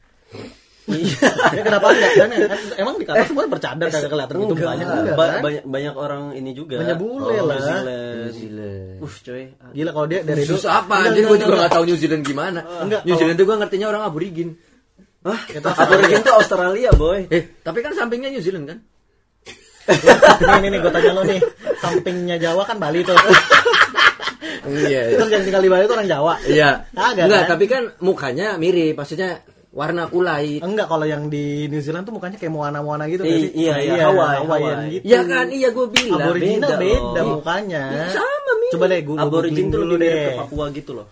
S1: ya kenapa enggak kan emang di Qatar semua bercadar kagak kelihatan gitu
S5: Enggak,
S1: banyak
S5: ba-
S1: enggak kan?
S5: banyak banyak orang ini juga.
S1: Banyak bule
S5: Oh,
S1: lah.
S5: New Zealand.
S2: New Zealand.
S5: Uh, coy.
S1: Gila kalau dia dari dulu
S2: Susah apa? Anjir
S1: enggak,
S2: gue juga
S1: enggak.
S2: gak tahu New Zealand gimana.
S1: Enggak,
S2: New Zealand tuh gue ngertinya orang aborigin.
S5: Hah? Aborigin tuh Australia, boy.
S2: Eh, tapi kan sampingnya New Zealand kan?
S1: nih nih, nih gue tanya lo nih sampingnya Jawa kan Bali tuh
S2: Iya.
S1: terus yang tinggal di Bali itu orang Jawa
S2: Iya.
S1: Kagak,
S2: Enggak,
S1: kan?
S2: tapi kan mukanya mirip, maksudnya warna kulait.
S1: enggak kalau yang di New Zealand tuh mukanya kayak moana-moana gitu
S5: I-
S1: nggak sih?
S5: iya, iya, Hawaii,
S1: Hawaiian
S5: Hawaii.
S1: gitu
S2: Iya kan, iya gue bilang.
S1: Aboriginal beda,
S5: beda, loh.
S1: mukanya
S2: Sama, mirip.
S1: coba deh gue
S5: Aborigin tuh
S1: dulu
S5: lebih mirip
S1: deh
S5: ke Papua gitu loh.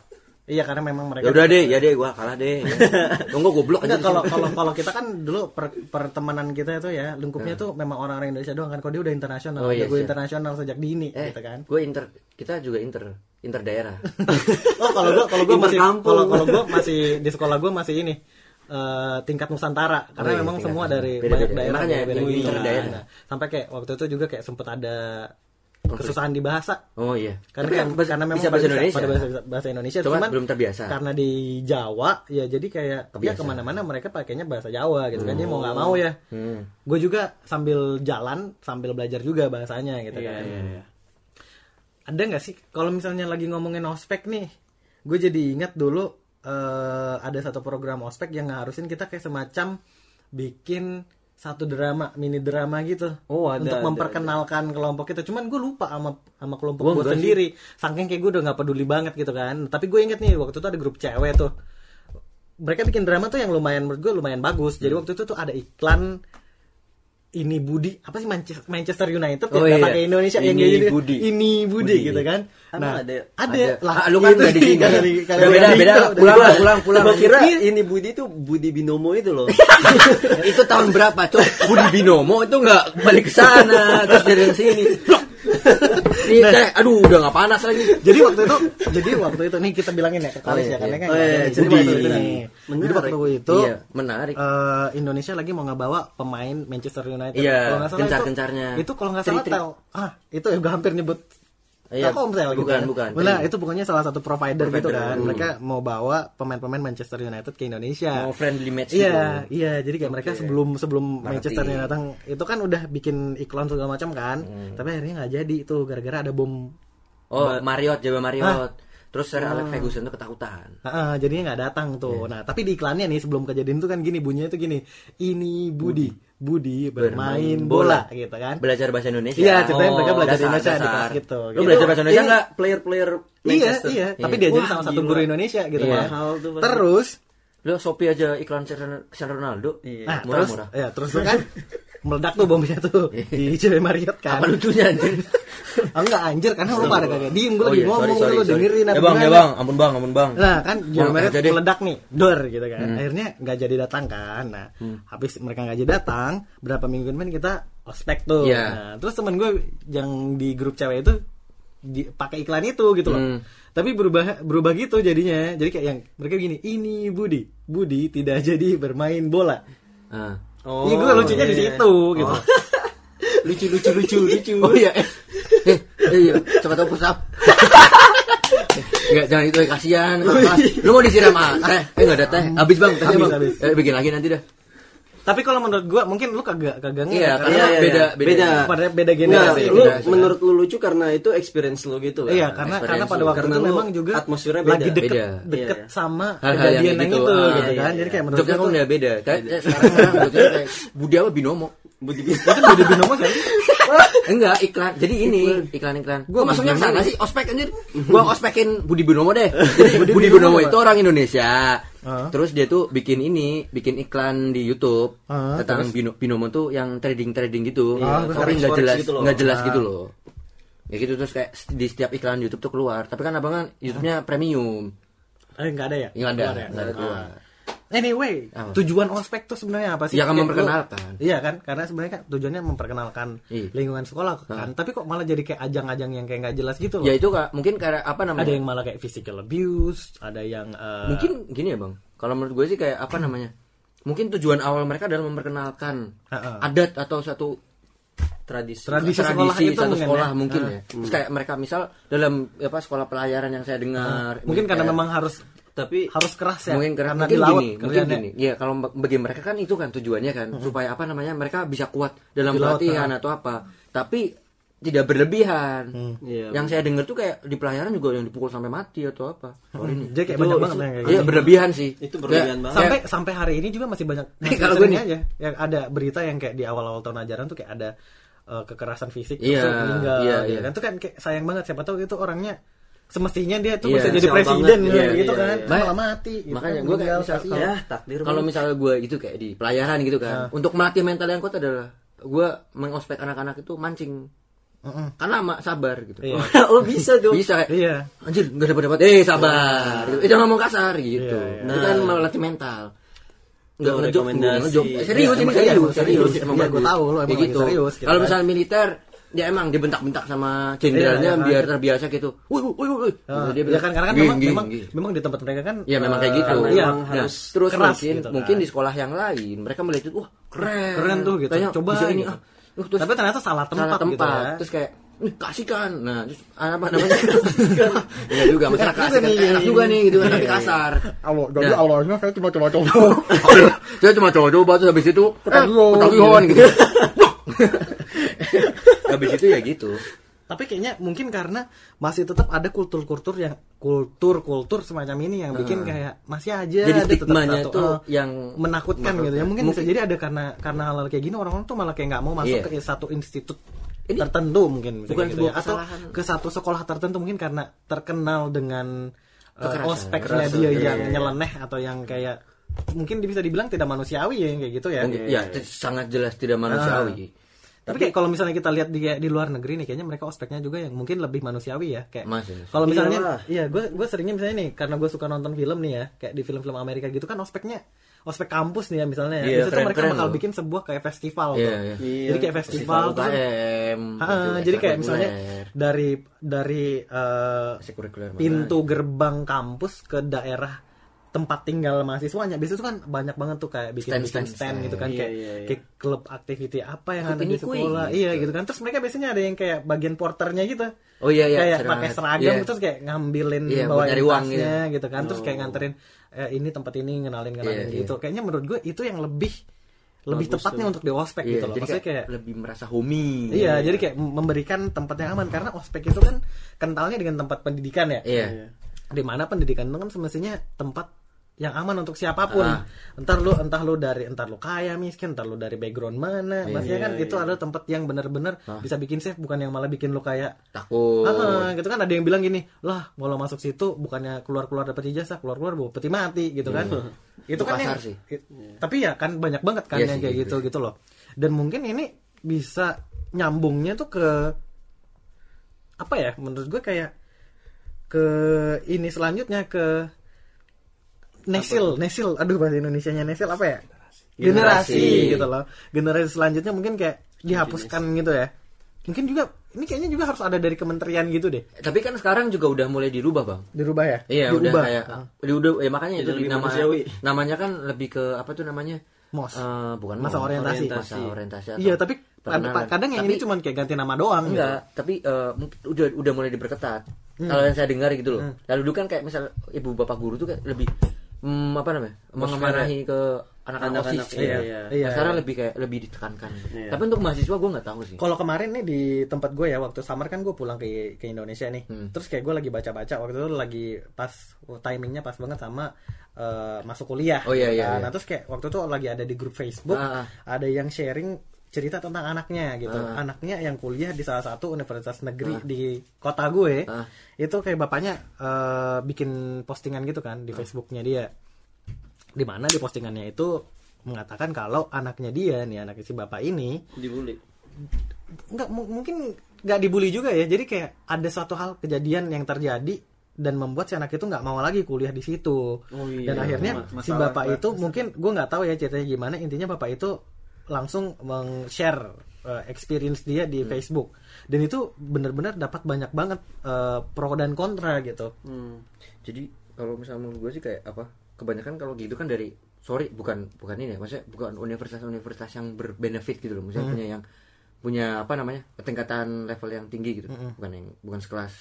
S1: iya karena memang mereka
S2: Ya udah deh, ya deh, gua kalah deh. Tunggu goblok aja.
S1: Kalau kalau kalau kita kan dulu per, pertemanan kita itu ya lingkupnya tuh memang orang-orang Indonesia doang kan. Kalau dia udah internasional,
S2: Oh, iya,
S1: udah gue internasional sejak dini
S2: eh,
S1: gitu kan.
S2: Gue inter, kita juga inter, inter daerah.
S1: Oh kalau gue kalau gue masih kalau kalau gue masih di sekolah gue masih ini eh, tingkat Nusantara karena
S2: Oh, iya,
S1: memang semua
S2: Nusantara.
S1: dari
S2: Beda-beda.
S1: banyak daerah
S2: Makanya
S1: beda-beda
S2: yang
S1: gitu.
S2: inter-daerah.
S1: Nah, sampai kayak waktu itu juga kayak sempet ada kesusahan di bahasa
S2: Oh iya.
S1: karena
S2: Tapi
S1: kan
S2: bahasa-
S1: karena memang
S2: bisa bahasa Indonesia.
S1: pada bahasa, bahasa Indonesia
S2: Cuma
S1: cuman
S2: belum terbiasa.
S1: karena di Jawa ya jadi kayak ya
S2: Kebiasaan.
S1: ke mana-mana mereka pakainya bahasa Jawa gitu kan jadi mau nggak mau ya
S2: Hmm.
S1: gue juga sambil jalan sambil belajar juga bahasanya gitu
S5: Iya,
S1: kan
S5: iya, iya.
S1: ada nggak sih kalau misalnya lagi ngomongin ospek nih gue jadi ingat dulu eh, ada satu program ospek yang ngarusin kita kayak semacam bikin satu drama mini drama gitu.
S5: Oh, ada,
S1: untuk
S5: ada,
S1: memperkenalkan kelompok kita. Cuman gue lupa sama sama kelompok gue
S2: enggak sih.
S1: sendiri. Saking kayak gue udah nggak peduli banget gitu kan. Tapi gue inget nih waktu itu ada grup cewek tuh. Mereka bikin drama tuh yang lumayan menurut gue lumayan bagus. Jadi
S2: Hmm.
S1: waktu itu tuh ada iklan ini Budi apa sih Manchester, Manchester United
S2: Oh,
S1: yang
S2: iya.
S1: pakai Indonesia yang
S2: Ini
S1: kayak gitu
S2: Budi.
S1: ini Budi,
S2: Budi,
S1: gitu kan nah
S5: ada?
S1: ada,
S2: Ada.
S1: lah
S2: Ah, lu kan
S1: itu
S2: nggak di sini. Udah
S1: di-
S2: beda, beda.
S1: itu.
S2: Pulang lah, pulang, pulang.
S5: Gua kira
S1: Iya.
S5: ini Budi tuh Budi Binomo itu loh.
S2: itu tahun berapa, Cok? Budi Binomo itu nggak balik ke sana, terus dari yang sini. Nih,
S1: Nah.
S2: teh, aduh udah nggak panas lagi.
S1: jadi waktu itu jadi waktu itu nih kita bilangin ya ke Kalis
S2: Oh, iya,
S1: ya karena
S2: iya.
S1: kan
S5: Oh, iya,
S1: ada nih. jadi
S5: Budi.
S1: waktu itu nih
S5: Menarik.
S1: jadi waktu itu
S2: Iya, menarik.
S1: eh, Indonesia lagi mau ngebawa pemain Manchester United.
S2: Iya,
S1: Kalau nggak salah
S2: gencar-gencarnya.
S1: Itu, itu kalau nggak salah tel, ah itu ya gue hampir nyebut
S2: Iya,
S1: Telkomsel gitu
S2: bukan,
S1: kan.
S2: bukan.
S1: Nah,
S2: Tri.
S1: itu pokoknya salah satu provider, gitu
S2: Provider,
S1: kan.
S2: hmm.
S1: Mereka mau bawa pemain-pemain Manchester United ke Indonesia.
S2: Mau friendly match
S1: Iya,
S2: gitu.
S1: iya. Jadi kayak mereka sebelum sebelum
S2: Ngerti.
S1: Manchester United datang itu kan udah bikin iklan segala macam kan.
S2: Hmm.
S1: Tapi akhirnya nggak jadi itu gara-gara ada bom.
S2: Oh, Marriott, Jawa Marriott.
S1: Ah.
S2: Terus Sir Alex Ferguson tuh ketakutan.
S1: Heeh, jadinya nggak datang tuh.
S2: Iya.
S1: Nah, tapi di iklannya nih sebelum kejadian itu kan gini bunyinya tuh gini. Ini Budi, Budi bermain bola, gitu kan.
S2: Belajar bahasa Indonesia.
S1: Iya, ceritanya mereka belajar
S2: dasar,
S1: Indonesia di
S2: dasar.
S1: kelas gitu.
S2: Lu
S1: Gitu.
S2: belajar bahasa Indonesia enggak?
S5: player-player
S1: Iya,
S5: Manchester.
S1: iya, tapi
S2: Iya.
S1: diajarin sama satu guru Indonesia gitu
S2: Iya.
S1: kan.
S5: Mahal tuh pasti.
S1: Terus
S2: Lu Shopee aja iklan Cristiano Ronaldo.
S5: Iya.
S1: Nah,
S2: Murah,
S1: terus
S2: murah.
S1: ya terus kan meledak tuh bomnya tuh di Cewek Marriott kan.
S2: Apa lucunya anjir?
S1: Ah, enggak anjir karena lu pada kagak diem gue lagi
S2: iya,
S1: ngomong
S2: sorry,
S1: lu dengerin apa
S2: Ya bang, ya bang, ampun bang, ampun bang.
S1: Nah kan Cewek Marriott meledak nih, dor gitu kan.
S2: Hmm.
S1: Akhirnya nggak jadi datang kan. Nah, habis mereka nggak jadi datang, berapa minggu kemudian kita ospek tuh.
S2: Iya.
S1: Nah, terus temen gue yang di grup cewek itu di, pakai iklan itu gitu loh.
S2: Hmm.
S1: Tapi berubah berubah gitu jadinya. Jadi kayak yang mereka gini, ini Budi, Budi tidak jadi bermain bola.
S2: Ah.
S5: Oh,
S1: Iya gue lucunya di
S5: iya.
S1: situ gitu. lucu lucu lucu lucu.
S2: Oh iya, eh, eh, eh, iya, coba tahu push up. Enggak, jangan itu, eh, kasihan. Kelas. Lu mau disiram ah, teh? Eh, enggak ada teh. Habis bang,
S1: Habis,
S2: bang. Eh, bikin lagi nanti dah.
S1: Tapi kalau menurut gue mungkin lu kagak kagak nge-
S2: Iya,
S1: karena
S2: karena
S5: iya,
S2: beda,
S5: iya.
S2: beda.
S5: Beda.
S1: pada beda
S5: Enggak,
S1: generasi.
S5: lu
S2: generasi, kan?
S5: menurut lu lucu karena itu experience lu gitu kan.
S1: Iya, karena
S2: Experience
S1: karena pada
S2: lu.
S1: waktu
S5: Karena
S1: itu
S5: lu
S1: memang juga
S5: atmosfernya
S1: lagi
S5: beda.
S1: deket
S2: Beda.
S1: deket
S5: Iya, iya.
S1: sama
S2: Hal-hal yang
S1: kejadian yang,
S2: kayak
S1: itu
S2: gitu. Ah,
S1: gitu
S5: iya,
S1: kan.
S5: iya.
S1: Jadi kayak menurut gue
S2: kan
S1: tuh
S2: udah beda. Kayak sekarang kayak Budi apa binomo.
S5: Budi
S1: itu Budi Binomo kan?
S2: Enggak, iklan. Jadi ini iklan-iklan. Gua masuknya ke sana sih, ospek anjir. Gua ospekin Budi Binomo deh. Jadi Budi, Binomo
S1: Binomo
S2: itu orang Indonesia. Terus dia tuh bikin ini, bikin iklan di YouTube
S1: Ah,
S2: tentang Bino- Binomo tuh yang trading-trading gitu.
S1: Ah,
S2: Tapi
S5: forex-
S2: nggak jelas,
S5: gitu loh.
S2: nggak jelas
S1: Ah.
S2: gitu loh. Ya gitu terus kayak di setiap iklan YouTube tuh keluar. Tapi kan abang kan YouTube-nya premium.
S1: Eh enggak ada ya?
S2: Nggak ada,
S1: ya?
S2: nggak ada keluar.
S1: Ah. Anyway,
S2: Apa?
S1: tujuan ospek tuh sebenarnya apa sih?
S2: Ya kan
S1: Kayak
S2: memperkenalkan.
S1: Iya kan? Karena sebenarnya kan tujuannya memperkenalkan
S2: Iya.
S1: lingkungan sekolah kan. Tapi kok malah jadi kayak ajang-ajang yang kayak nggak jelas gitu loh.
S2: Ya itu kak, mungkin kayak apa namanya?
S1: ada yang malah kayak physical abuse, ada yang eh,
S2: mungkin gini ya bang kalau menurut gue sih kayak apa namanya mungkin tujuan awal mereka adalah memperkenalkan
S1: Ha-ha.
S2: adat atau satu
S5: tradisi.
S1: Tradisi sekolah itu
S2: satu
S1: mungkin
S2: sekolah
S1: ya.
S2: mungkin
S1: Ah.
S2: ya terus kayak mereka misal dalam apa sekolah pelayaran yang saya dengar
S1: mungkin karena
S2: kayak-
S1: memang harus
S5: Tapi
S1: harus keras ya
S2: mungkin karena
S1: karena
S2: mungkin
S1: di laut
S2: gini, mungkin gini. Ya kalau ba- bagi mereka kan itu kan tujuannya kan supaya apa namanya mereka bisa kuat dalam
S1: Di laut,
S2: pelatihan atau apa. Tapi tidak berlebihan.
S5: Iya.
S2: Yang saya dengar tuh kayak di pelayaran juga yang dipukul sampai mati atau apa. Sorry nih.
S1: Jadi kayak
S5: Itu-
S1: banyak banget
S5: itu-
S1: kayak
S2: Iya berlebihan sih.
S5: Itu berlebihan
S2: Kayak-
S5: banget.
S1: sampai sampai hari ini juga masih banyak masih
S2: Kalau gue nih-
S1: aja yang ada berita yang kayak di awal-awal tahun ajaran tuh kayak ada eh, kekerasan fisik
S2: Iya,
S1: terus meninggal
S2: iya,
S1: gitu
S2: iya.
S1: kan itu kan kayak sayang banget siapa tahu itu orangnya semestinya dia tuh
S2: Iya,
S1: bisa jadi presiden
S5: banget,
S1: gitu, gitu
S5: iya,
S1: kan
S5: iya.
S1: malah mati gitu
S2: Makanya
S1: kan,
S2: gue kayak
S1: meninggal,
S2: misal-
S1: kasihan.
S5: ya takdir.
S2: kalau misalnya gue itu kayak di pelayaran gitu kan untuk melatih mental yang kuat adalah gue mengospek anak-anak itu mancing
S1: Mm-mm.
S2: kan lama sabar gitu
S1: Iya.
S5: oh bisa tuh.
S2: bisa kayak,
S1: iya
S2: anjir nggak dapat dapat eh sabar gitu. eh, jangan ngomong kasar gitu
S1: Iya, iya.
S2: itu kan melatih mental nggak ngejok ngejok serius
S1: Iya,
S2: ini
S1: emang
S2: serius serius emang
S1: Iya,
S2: bagus
S1: gua tahu, lo emang
S2: gitu
S1: serius, gitu
S2: kalau
S1: kan.
S2: misalnya militer dia emang dibentak-bentak sama jenderalnya
S1: Iya, iya,
S2: biar terbiasa gitu woi woi woi
S1: Ah,
S2: Gitu, dia
S1: ya kan karena kan
S2: "Ging,
S1: memang memang,
S2: ging."
S1: memang di tempat mereka kan
S2: Ya memang kayak
S1: eh,
S2: gitu.
S1: iya,
S2: Nah,
S5: harus
S2: terus
S1: keras
S2: mungkin
S1: gitu kan.
S2: mungkin di sekolah yang lain mereka melihat itu wah keren.
S1: Keren tuh gitu.
S2: Kayaknya
S1: Coba
S2: bisa ini
S1: gitu.
S2: ah. Uh, terus
S1: tapi ternyata salah tempat,
S2: salah tempat.
S1: gitu ya
S2: Terus kayak "Ih, kasihkan. Nah, terus apa namanya? ya juga masalah
S1: nih,
S2: Enak
S1: iya,
S2: juga
S1: iya.
S2: nih gitu kan tapi kasar.
S1: Allah, jadi
S2: Nah.
S1: awalnya saya cuma coba-coba
S2: Saya cuma coba-coba terus habis itu eh,
S1: Ketagihan.
S2: ketagihan gitu. habis itu ya gitu.
S1: tapi kayaknya mungkin karena masih tetap ada kultur-kultur yang kultur-kultur semacam ini yang bikin kayak masih aja.
S2: Jadi
S1: ada tetap
S2: stigmanya
S1: satu,
S2: tuh
S1: eh,
S2: yang
S1: menakutkan gitu ya mungkin, bisa
S2: Mungkin-
S1: jadi ada karena karena hal, -hal kayak gini orang-orang tuh malah kayak nggak mau masuk
S2: Iya.
S1: ke satu institut
S2: Ini
S1: tertentu mungkin bisa
S2: bukan sebuah
S1: ya. atau ke satu sekolah tertentu mungkin karena terkenal dengan uh, ospeknya dia
S2: iya,
S1: yang
S2: iya.
S1: nyeleneh atau yang kayak mungkin bisa dibilang tidak manusiawi ya yang kayak gitu ya
S2: mungkin ya itu sangat jelas tidak manusiawi.
S1: tapi kayak kalau misalnya kita lihat di di luar negeri nih kayaknya mereka ospeknya juga yang mungkin lebih manusiawi ya kayak kalau misalnya
S5: Iyalah.
S1: iya gue gue seringnya misalnya nih karena gue suka nonton film nih ya kayak di film-film Amerika gitu kan ospeknya ospek kampus nih ya misalnya ya.
S2: Iya,
S1: Biasanya tuh mereka
S2: keren-keren
S1: bakal
S2: loh.
S1: bikin sebuah kayak festival
S2: Iya,
S1: tuh
S2: iya.
S5: Iya.
S1: jadi kayak festival, terus
S2: UKM.
S1: Ah,
S2: gitu,
S1: jadi kayak misalnya dari dari
S2: mana?
S1: pintu gerbang kampus ke daerah tempat tinggal mahasiswanya biasanya tuh kan banyak banget tuh kayak bikin
S2: Stand,
S1: bikin
S2: stand,
S1: stand,
S2: stand.
S1: gitu kan
S5: Iya,
S1: kayak
S5: iya, iya.
S1: kayak klub activity apa yang
S2: Klub
S1: ada di sekolah
S2: gitu.
S1: iya gitu kan terus mereka biasanya ada yang kayak bagian porternya gitu
S2: Oh iya iya.
S1: kayak pakai seragam
S2: Iya.
S1: terus kayak ngambilin
S2: Iya, nyari uang
S1: tasnya
S2: gitu.
S1: gitu kan terus kayak nganterin eh, ini tempat ini ngenalin ngenalin
S2: Iya,
S1: gitu kayaknya menurut gue itu yang lebih lebih
S5: Bagus
S1: tepatnya
S5: tuh.
S1: untuk di ospek
S2: Iya,
S1: gitu loh
S2: jadi
S1: maksudnya
S2: kayak,
S1: kayak
S2: lebih merasa homey.
S1: Iya, jadi kayak memberikan tempat yang aman karena ospek itu kan kentalnya dengan tempat pendidikan ya.
S2: Iya.
S1: Di mana pendidikan itu kan semestinya tempat yang aman untuk siapa pun.
S2: Ah.
S1: Entar lu entah lu dari entar lu kaya miskin, entar lu dari background mana.
S2: Iya,
S1: Maksudnya kan
S5: iya,
S1: itu
S5: iya.
S1: adalah tempat yang benar-benar bisa bikin safe bukan yang malah bikin lu kayak
S2: Takut.
S1: Ah, gitu kan ada yang bilang gini, lah kalau masuk situ bukannya keluar-keluar dapat ijazah, keluar-keluar bawa peti mati gitu kan. Itu
S2: Itu
S1: kan yang,
S2: sih.
S1: i- Tapi ya kan banyak banget kan
S2: Iya
S1: yang
S2: sih,
S1: kayak
S2: gitu.
S1: gitu gitu loh. Dan mungkin ini bisa nyambungnya tuh ke apa ya? Menurut gue kayak ke ini selanjutnya ke nesil, nesil. Aduh bahasa Indonesianya nesil apa ya? Generasi,
S2: Generasi.
S1: gitu loh. Generasi selanjutnya mungkin kayak dihapuskan gitu ya. Mungkin juga ini kayaknya juga harus ada dari kementerian gitu deh.
S2: Tapi kan sekarang juga udah mulai dirubah, Bang.
S1: Dirubah ya?
S2: Iya, udah
S1: Diubah.
S2: kayak udah, udah ya makanya itu nama namanya kan lebih ke apa tuh namanya?
S1: Mos.
S2: Eh, bukan
S1: Masa
S2: mos,
S1: orientasi.
S2: masa orientasi
S1: Iya, tapi
S2: perkenalan.
S1: kad- kadang yang
S2: Tapi
S1: ini cuma kayak ganti nama doang gitu.
S2: enggak, tapi eh, mungkin udah udah mulai diperketat. Kalau yang saya dengar gitu loh.
S1: Hmm.
S2: Lalu dulu kan kayak misal ibu bapak guru tuh kayak lebih hmm, apa namanya? mengemarahi ke anak-anak OSIS.
S5: iya,
S2: Iya.
S5: iya.
S1: Iya,
S2: Nah, sekarang
S1: iya.
S2: lebih kayak lebih ditekankan.
S5: Iya.
S2: Tapi untuk mahasiswa gue nggak tahu sih.
S1: Kalau kemarin nih di tempat gue ya waktu summer kan gue pulang ke ke Indonesia nih.
S2: Hmm.
S1: Terus kayak gue lagi baca-baca waktu itu lagi pas timingnya pas banget sama eh, masuk kuliah.
S2: Oh, iya,
S1: gitu
S2: iya,
S1: kan.
S2: iya.
S1: Nah terus kayak waktu itu lagi ada di grup Facebook
S2: Ah, ah.
S1: ada yang sharing cerita tentang anaknya gitu.
S2: Ah.
S1: Anaknya yang kuliah di salah satu universitas negeri di kota gue.
S2: Ah.
S1: Itu kayak bapaknya eh, bikin postingan gitu kan di Facebooknya dia. Di mana di postingannya itu mengatakan kalau anaknya dia nih anaknya si bapak ini
S5: dibully
S1: nggak mu- mungkin nggak dibully juga ya jadi kayak ada suatu hal kejadian yang terjadi dan membuat si anak itu nggak mau lagi kuliah di situ
S5: Oh iya,
S1: dan akhirnya
S5: ma-
S1: si
S5: masalah
S1: bapak itu mungkin gue nggak tahu ya ceritanya gimana intinya bapak itu langsung meng-share uh, experience dia di
S5: Hmm.
S1: Facebook dan itu benar-benar dapat banyak banget uh, pro dan kontra gitu
S5: Hmm.
S2: Jadi kalau misalnya menurut gue sih kayak apa? Kebanyakan kalau gitu kan dari sorry bukan bukan ini ya, maksudnya bukan universitas-universitas yang berbenefit gitu loh, misalnya punya yang punya apa namanya tingkatan level yang tinggi gitu, bukan yang bukan sekelas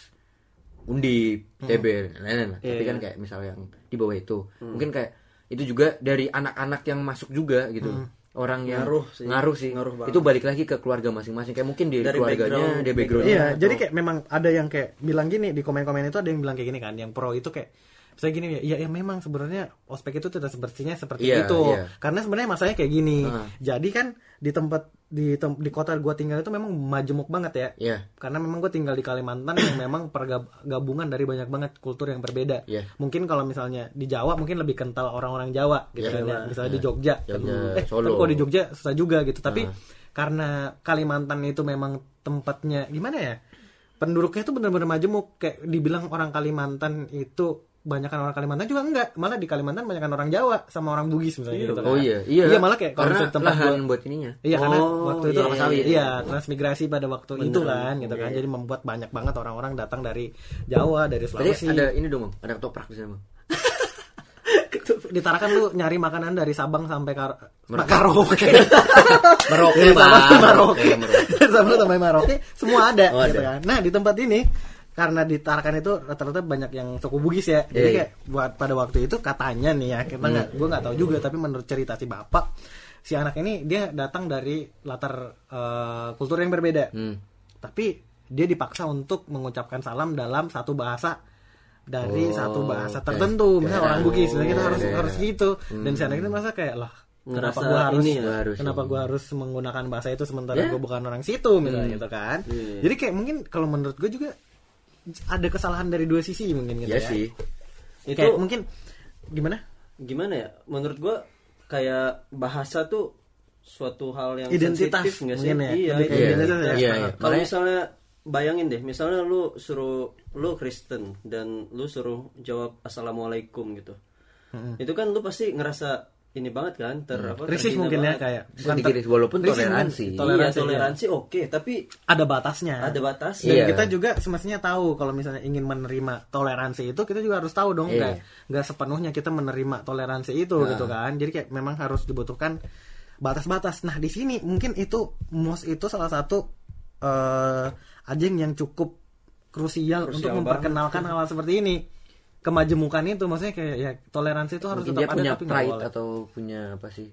S2: undip, TB, lain-lain lah. Tapi
S5: Iya,
S2: kan
S5: iya.
S2: kayak misal yang di bawah itu, mungkin kayak itu juga dari anak-anak yang masuk juga gitu. Orang yang
S5: Ngaruh sih.
S2: ngaruh sih.
S5: Ngaruh banget.
S2: itu balik lagi ke keluarga masing-masing. Kayak mungkin di
S5: Dari
S2: keluarganya,
S5: background-
S2: dia backgroundnya.
S1: Iya,
S2: atau-
S1: jadi kayak memang ada yang kayak bilang gini di komen-komen itu ada yang bilang kayak gini kan, yang pro itu kayak saya gini ya, ya, ya memang sebenarnya ospek itu tidak sepertinya seperti
S2: Iya,
S1: itu.
S2: iya.
S1: Karena sebenarnya masalahnya kayak gini.
S2: Ah.
S1: Jadi kan di tempat di tem- di kota gua tinggal itu memang majemuk banget ya.
S2: Iya.
S1: Karena memang gue tinggal di Kalimantan yang memang pergabungan dari banyak banget kultur yang berbeda.
S2: Iya.
S1: Mungkin kalau misalnya di Jawa mungkin lebih kental orang-orang Jawa gitu
S2: Iya,
S1: kan ya. Misalnya di
S2: Iya.
S1: Jogja.
S2: Jogja,
S1: eh,
S2: Solo.
S1: tapi kalau di Jogja susah juga gitu. Tapi
S2: Ah.
S1: karena Kalimantan itu memang tempatnya gimana ya? Penduduknya itu benar-benar majemuk kayak dibilang orang Kalimantan itu banyakan orang Kalimantan juga enggak malah di Kalimantan banyakan orang Jawa sama orang Bugis misalnya gitu kan.
S2: Oh iya, iya.
S1: malah kayak kalau
S2: karena
S1: tempat
S2: lahan buat ininya.
S1: Iya karena
S5: Oh,
S1: waktu itu
S5: iya, iya, iya.
S1: Iya, transmigrasi pada waktu itu kan gitu kan. Jadi membuat banyak banget orang-orang datang dari Jawa, dari
S2: Tadi
S1: Sulawesi.
S2: ada ini dong, ada ketoprak di sana, Bang.
S1: Di Tarakan lu nyari makanan dari Sabang sampai Kar Karaoke.
S2: Merauke,
S1: Dari Sabang sampai Merauke semua ada
S2: Oh,
S1: gitu
S2: ada.
S1: kan. Nah, di tempat ini karena di Tarakan itu rata-rata banyak yang suku Bugis ya. Jadi
S2: Iya, iya.
S1: kayak buat pada waktu itu katanya nih ya, kita nggak gua nggak tahu juga tapi menurut cerita si bapak si anak ini dia datang dari latar eh, kultur yang berbeda.
S2: Hmm.
S1: tapi dia dipaksa untuk mengucapkan salam dalam satu bahasa dari
S2: Oh,
S1: satu bahasa tertentu misalnya
S2: Ya,
S1: orang Bugis misalnya kita harus
S2: ya,
S1: harus
S2: ya.
S1: gitu dan si anak ini merasa kayak lah kenapa gua harus,
S5: ini ya,
S2: harus
S1: kenapa
S2: ini.
S1: gua harus menggunakan bahasa itu sementara
S2: Ya.
S1: gua bukan orang situ misalnya gitu kan
S5: Iya.
S1: jadi kayak mungkin kalau menurut gue juga ada kesalahan dari dua sisi mungkin gitu
S2: Iya
S1: ya
S2: sih.
S5: Itu
S1: kayak mungkin gimana
S5: gimana ya? Menurut gua kayak bahasa tuh suatu hal yang
S1: Identitas
S5: sensitif nggak sih?
S1: ya,
S5: Iya,
S1: lebih
S5: itu
S1: ke
S2: Iya,
S1: identitas ya.
S2: iya,
S1: Ah.
S2: iya.
S5: Kalau
S2: Makanya-
S5: misalnya bayangin deh, misalnya lu suruh lu Kristen dan lu suruh jawab assalamualaikum gitu, itu kan lu pasti ngerasa ini banget kan, ter apa?
S1: risih mungkin ya
S5: banget.
S1: kayak
S2: Sedikit risih, walaupun
S1: risih
S2: toleransi.
S1: mungkin.
S5: Iya,
S1: toleransi,
S5: toleransi oke, tapi
S1: ada batasnya
S5: ada batasnya.
S1: Dan
S2: Iya.
S1: kita juga semestinya tahu kalau misalnya ingin menerima toleransi itu kita juga harus tahu dong
S2: Iya.
S1: nggak nggak sepenuhnya kita menerima toleransi itu
S2: Nah.
S1: gitu kan. Jadi kayak memang harus dibutuhkan batas-batas. Nah, di sini mungkin itu MOS itu salah satu eh ajang yang cukup krusial,
S5: Krusial
S1: untuk
S5: banget.
S1: memperkenalkan hal-hal seperti ini. Kemajemukan itu maksudnya kayak ya toleransi itu harus
S2: Mungkin
S1: tetap
S2: dia punya
S1: ada tapi nggak
S2: pride
S1: boleh.
S2: atau punya apa sih?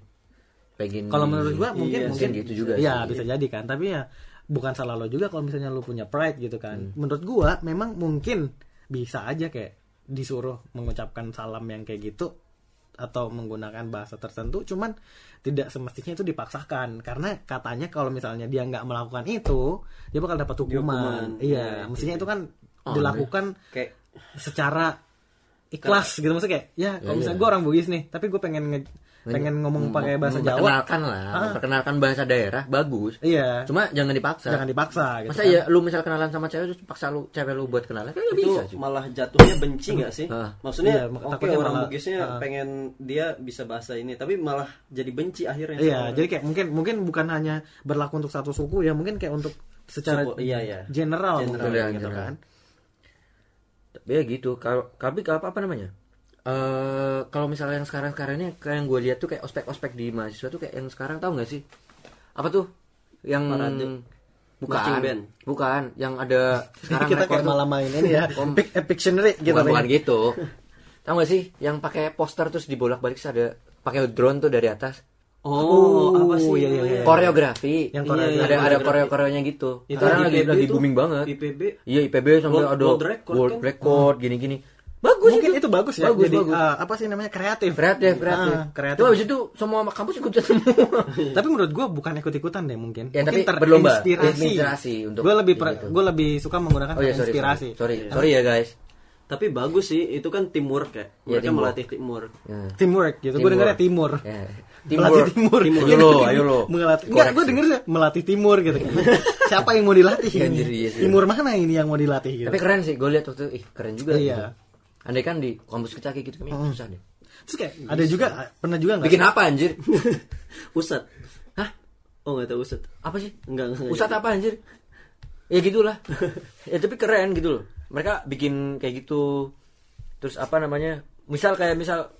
S2: Pengen
S1: Kalau menurut gua mungkin
S5: Iya,
S1: mungkin
S2: gitu juga
S1: Iya,
S2: sih.
S1: bisa jadi kan. Tapi ya bukan salah lo juga kalau misalnya lo punya pride gitu kan.
S2: Hmm.
S1: Menurut gua memang mungkin bisa aja kayak disuruh mengucapkan salam yang kayak gitu atau menggunakan bahasa tertentu cuman tidak semestinya itu dipaksakan karena katanya kalau misalnya dia nggak melakukan itu dia bakal dapat hukuman.
S5: Hukuman.
S1: Iya,
S5: Iya,
S1: mestinya itu kan
S2: Oh,
S1: dilakukan
S5: kayak
S1: secara ikhlas gitu maksudnya kayak ya kalau
S2: Ya,
S1: misalnya
S2: iya.
S1: gue orang Bugis nih tapi gue pengen nge- pengen ngomong pakai bahasa Jawa
S2: Memperkenalkan lah,
S1: Ah.
S2: memperkenalkan bahasa daerah bagus.
S1: iya
S2: Cuma jangan dipaksa.
S1: jangan dipaksa gitu
S2: Masa
S1: kan.
S2: ya lu misal kenalan sama cewek terus paksa lu cewek lu buat kenalan kan
S5: itu
S2: bisa
S5: malah jatuhnya benci nggak sih?
S2: Ah.
S5: Maksudnya
S1: Iya,
S5: oke
S1: takutnya
S5: orang
S1: malah-
S5: Bugisnya
S1: ah.
S5: pengen dia bisa bahasa ini, tapi malah jadi benci akhirnya.
S1: Iya,
S5: sama
S1: jadi kayak mungkin mungkin bukan hanya berlaku untuk satu suku ya, mungkin kayak untuk secara
S5: Suku, iya, iya.
S1: general,
S5: General,
S1: mungkin
S2: iya,
S1: gitu
S2: general.
S1: kan.
S2: Tapi ya gitu. Kalau tapi kalau apa, apa namanya? Eh kalau misalnya yang sekarang sekarang ini kayak yang gue lihat tuh kayak ospek-ospek di mahasiswa tuh kayak yang sekarang tahu nggak sih? Apa tuh? Yang
S5: Parade.
S2: bukan
S5: Marching band.
S2: bukan yang ada sekarang
S1: kita kayak malah main ini ya,
S2: Kom-
S1: Pic- eh, Pictionary gitu.
S2: bukan,
S1: nih.
S2: bukan gitu. Tahu gak sih yang pakai poster terus dibolak-balik ada pakai drone tuh dari atas.
S5: Oh, apa sih?
S1: iya, iya,
S5: namanya?
S1: iya.
S2: Koreografi.
S1: Yang
S5: Iya,
S1: koreografi.
S5: iya,
S2: ada ada
S5: koreografi.
S2: koreo koreonya gitu.
S5: Itu
S2: Sekarang lagi
S5: IPB
S2: lagi booming banget.
S5: IPB
S2: Iya IPB sampai
S5: World-
S2: ada
S5: world record
S2: world
S5: kan?
S2: record gini-gini. Bagus
S1: Mungkin itu bagus ya.
S2: Bagus,
S1: Jadi
S2: bagus.
S1: eh, apa sih namanya kreatif.
S2: kreatif kreatif.
S1: Ah, kreatif.
S2: Tuh habis itu semua kampus ikut semua.
S1: Tapi menurut gue bukan ikut-ikutan deh mungkin.
S2: Ya,
S1: mungkin
S2: tapi berlomba.
S1: terinspirasi.
S2: Terinspirasi untuk
S1: gue lebih
S2: gitu.
S1: gue lebih suka menggunakan
S2: Oh ya sorry
S1: inspirasi.
S2: sorry. Sorry, sorry ya guys.
S5: Tapi bagus sih, itu kan teamwork ya.
S2: Iya,
S5: Mereka
S2: teamwork.
S5: melatih teamwork.
S2: Ya.
S1: Teamwork gitu. Gue
S2: Teamwork.
S1: dengarnya timur.
S2: Ya.
S1: Melatih timur.
S2: Ayo lo, ayo lo.
S1: Melatih. Enggak, gue denger melatih timur gitu. Siapa yang mau dilatih
S2: Iya,
S1: ini?
S2: anjir, iya sih.
S1: Timur mana ini yang mau dilatih gitu.
S2: Tapi keren sih, gue lihat waktu ih keren juga.
S1: Iya.
S2: gitu. Andai kan di kampus kita kayak gitu kan
S1: Hmm.
S2: susah deh.
S1: Terus kayak ada juga pernah juga nggak?
S2: Bikin apa anjir?
S5: Usat.
S2: Hah?
S5: Oh, enggak tahu usat.
S2: Apa sih?
S5: Enggak, enggak.
S2: Pusat apa anjir? Ya gitulah. ya tapi keren gitu loh. Mereka bikin kayak gitu. Terus apa namanya? Misal kayak misal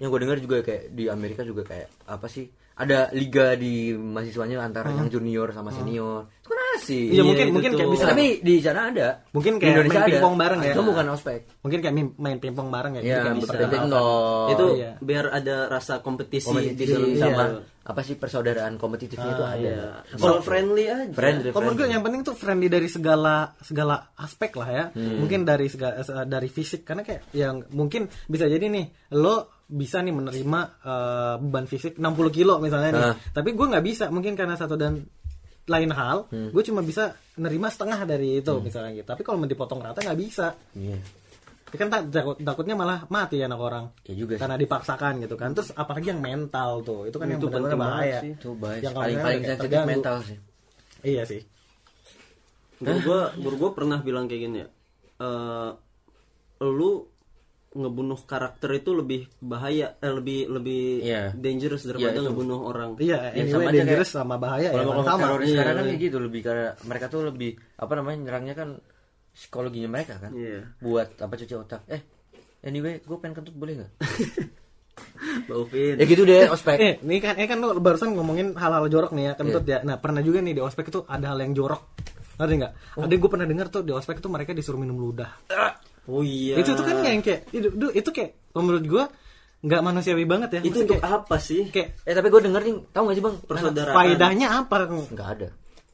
S2: yang gue dengar juga kayak di Amerika juga kayak apa sih? Ada liga di mahasiswanya antara yang junior sama senior. Itu kan masih.
S1: Iya, mungkin
S5: itu
S1: mungkin kayak bisa.
S2: Tapi di sana ada.
S1: Mungkin
S2: Di
S1: kayak
S2: Indonesia
S1: main
S2: ada.
S1: pingpong bareng ya.
S2: Itu bukan ospek.
S1: Mungkin kayak main- pingpong bareng ya.
S2: Iya,
S1: gitu kan bisa.
S2: itu.
S5: itu
S1: iya.
S5: biar ada rasa kompetisi,
S2: Kompetisi
S5: di dalam
S2: sama apa sih persaudaraan kompetitifnya itu
S1: Ah,
S2: ada.
S5: Iya. Soal friendly aja.
S2: Friendly,
S1: Kalau menurut gue yang penting tuh friendly dari segala segala aspek lah ya.
S2: Hmm.
S1: Mungkin dari segala eh, dari fisik karena kayak yang mungkin bisa jadi nih lo bisa nih menerima eh, beban fisik 60 kilo misalnya nih.
S2: Ah.
S1: Tapi gue nggak bisa mungkin karena satu dan lain hal,
S2: Hmm.
S1: gue cuma bisa nerima setengah dari itu misalnya gitu. Tapi kalau mau dipotong rata nggak bisa.
S2: Iya.
S1: Ya kan tak- takut, takutnya malah mati anak orang.
S2: Ya juga sih.
S1: Karena dipaksakan gitu kan. Terus apalagi yang mental tuh. Itu kan yang
S5: Itu
S1: benar-benar
S5: penting banget
S1: bahaya.
S5: sih.
S2: Itu bahaya.
S1: Yang
S2: paling paling
S1: terganggu.
S2: mental sih.
S1: Iya sih.
S5: Guru guru gua pernah bilang kayak gini ya. Eh, lu ngebunuh karakter itu lebih bahaya, eh, lebih lebih
S2: Iya.
S5: dangerous daripada
S2: itu.
S5: ngebunuh orang.
S1: Iya,
S2: Ya,
S1: anyway
S2: sama
S1: dangerous sama bahaya ya
S2: Kalau
S1: emang
S2: kelompok
S1: sama.
S2: teroris
S5: Iya,
S2: sekarang kan
S5: iya.
S2: kayak gitu lebih karena mereka tuh lebih apa namanya nyerangnya kan psikologinya mereka kan.
S5: Iya.
S2: Buat apa cuci otak. Eh, anyway, gue pengen kentut boleh nggak?
S5: Baufin.
S2: ya gitu deh ospek.
S1: Eh, ini kan, ini kan lu barusan ngomongin hal-hal jorok nih ya, kentut
S2: Iya.
S1: ya. Nah, pernah juga nih di ospek itu ada hal yang jorok. Ngerti nggak?
S2: Oh.
S1: Ada gue pernah dengar tuh di ospek itu mereka disuruh minum ludah.
S5: Oh iya.
S1: Itu tuh kan yang kayak itu, itu, itu kayak menurut gue nggak manusiawi banget ya.
S5: itu
S1: Maksudnya
S5: untuk
S1: kayak,
S5: apa sih?
S1: kayak
S2: Eh tapi gue denger nih, tahu gak sih bang?
S5: Persaudaraan.
S1: faedahnya apa?
S2: Nggak ada.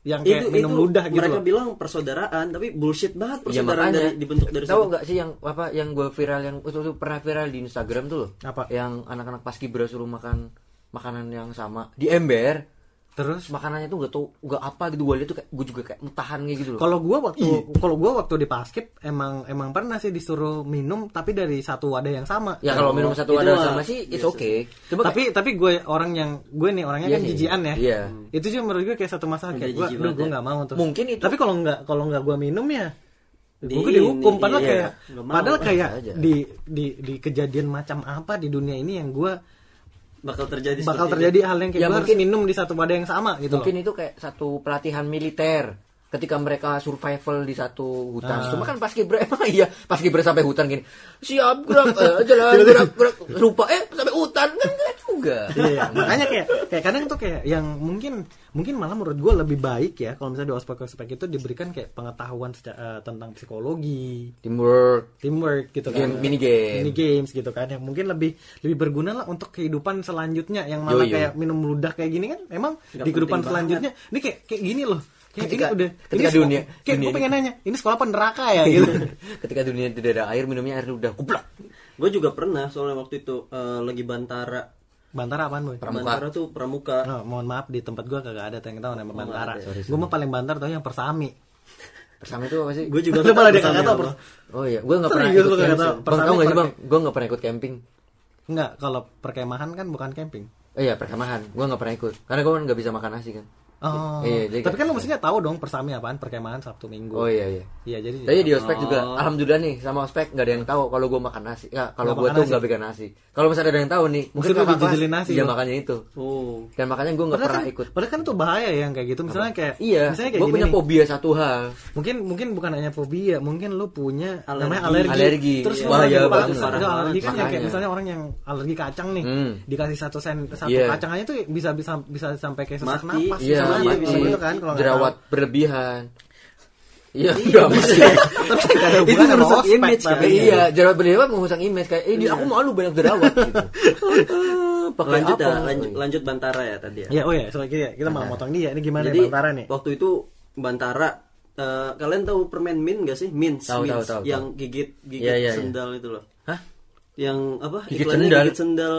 S1: Yang kayak
S5: itu
S1: minum
S5: itu
S1: ludah gitu
S5: mereka
S1: loh.
S5: bilang persaudaraan tapi bullshit banget
S2: Ya
S5: persaudaraan
S2: makanya
S5: dari dibentuk dari
S2: tahu
S5: situ.
S2: nggak sih yang apa yang gue viral yang itu, itu pernah viral di Instagram tuh loh.
S1: Apa?
S2: Yang anak-anak paskibra suruh makan makanan yang sama di ember.
S1: Terus
S2: Makanannya tuh gak tau gak apa gitu gue lihat tuh kayak gue juga kayak mutahan kayak gitu loh.
S1: kalau gua waktu kalau gua waktu di paskib emang emang pernah sih disuruh minum tapi dari satu wadah yang sama.
S2: ya kalau minum satu
S5: itu
S2: wadah
S5: mah
S2: sama sih it's
S5: biasa.
S2: okay. Coba
S1: tapi tapi gue orang yang gue nih orangnya
S2: Iya
S1: kan jijian ya.
S2: Iya.
S1: Itu juga menurut gue kayak satu masalah kayak gue, gue nggak mau tuh.
S2: Mungkin itu-
S1: Tapi kalau nggak kalau nggak gue minum ya, gue
S5: Di-
S1: dihukum. Padahal
S5: iya.
S1: kayak padahal kayak
S2: aja.
S1: di di di kejadian macam apa di dunia ini yang gue
S5: bakal terjadi
S1: bakal terjadi hal yang kayak
S2: Ya, mungkin-
S1: minum di satu wadah yang sama gitu
S2: mungkin
S1: loh.
S2: itu kayak satu pelatihan militer ketika mereka survival di satu hutan.
S1: Ah.
S2: Cuma kan pas kibra emang iya pas kibra sampai hutan gini. Siap gerak eh, jalan gerak gerak rupa eh sampai hutan kan enggak juga.
S1: Iya, makanya kayak kayak kadang tuh kayak yang mungkin mungkin malah menurut gue lebih baik ya kalau misalnya di ospek-ospek itu diberikan kayak pengetahuan eh, tentang psikologi,
S2: Teamwork.
S1: teamwork gitu kan
S2: Game- mini game.
S1: mini games gitu kan yang mungkin lebih lebih berguna lah untuk kehidupan selanjutnya yang malah
S2: Yo, yo.
S1: kayak minum ludah kayak gini kan emang
S5: Nggak
S1: di kehidupan selanjutnya ini kayak kayak gini loh
S2: Ketika-
S1: ini udah
S2: ketika
S1: ini sekolah-
S2: dunia-
S1: kayak
S2: dunia
S1: gue pengen nanya ini sekolah apa neraka ya gitu
S2: Ketika dunia tidak ada air minumnya air udah kuplak.
S5: Gue juga pernah soalnya waktu itu eh, lagi bantara.
S1: bantara apaan boy
S2: Pramuka.
S5: Bantara tuh pramuka.
S1: Oh, mohon maaf di tempat gua kagak ada yang tahu nama bantara.
S2: Sorry,
S1: gue mah paling bantar tau yang persami
S2: Bersama itu apa sih?
S5: Gue juga
S1: malah dia kagak tahu.
S2: Oh iya, gue nggak pernah ikut camping.
S1: tahu?
S2: Bang, tahu nggak sih bang? Gue nggak pernah ikut camping.
S1: Enggak, kalau perkemahan kan bukan camping.
S2: Oh iya perkemahan, gue nggak pernah ikut. Karena gue nggak bisa makan nasi kan.
S1: Oh.
S2: Iya, jadi
S1: tapi kan lu mestinya tahu dong persami apaan perkemahan Sabtu Minggu.
S2: Oh iya iya.
S1: Iya, jadi
S2: Tapi di ospek juga,
S5: Oh.
S2: alhamdulillah nih sama ospek nggak ada yang tahu kalau gue makan nasi. Ya, kalau gue tuh nggak bikin nasi. Kalau misalnya ada yang tahu nih,
S1: Mungkin lu dijejelin nasi
S2: Iya makanya itu.
S5: Oh.
S2: Dan makanya gue nggak pernah
S1: kan,
S2: ikut.
S1: Padahal kan itu bahaya ya yang kayak gitu. Misalnya kayak
S2: Iya,
S1: misalnya kayak
S2: gue punya
S1: nih.
S2: fobia satu hal.
S1: Mungkin mungkin bukan hanya fobia, mungkin lu punya
S5: Alergi.
S1: namanya alergi.
S2: Alergi.
S1: Terus
S2: Iya. Bahaya banget.
S1: Alergi kan yang kayak misalnya orang yang alergi kacang nih,
S2: Hmm.
S1: dikasih satu sen satu
S2: Iya.
S1: kacang aja tuh bisa bisa bisa sampai kayak sesak
S5: Mati.
S1: napas,
S2: Iya,
S1: mati,
S2: mati.
S1: bisa gitu kan kalau
S2: jerawat
S1: tahu.
S2: berlebihan. Iya, enggak mesti.
S1: Tapi nggak ada
S5: Itu
S1: hubungan sama
S5: merusak image, kan?
S1: tapi
S2: iya, jerawat berlebihan merusak image kayak, eh, di- aku malu banyak jerawat gitu. Ah, Pakai
S5: Lanjut
S2: apa?
S5: ya, lanjut, lanjut bantara ya tadi ya.
S1: Ya, oh ya, soalnya kita, kita mau motong dia. Ini gimana
S5: Jadi
S1: ya Bantara nih?
S5: waktu itu bantara eh, kalian tahu permen min gak sih?
S2: Tahu, tahu, tahu,
S5: yang gigit gigit
S2: Iya, iya, iya.
S5: sendal itu loh.
S2: Hah?
S5: Yang apa?
S2: Gigit
S5: Iklannya
S2: sendal?
S5: Gigit sendal.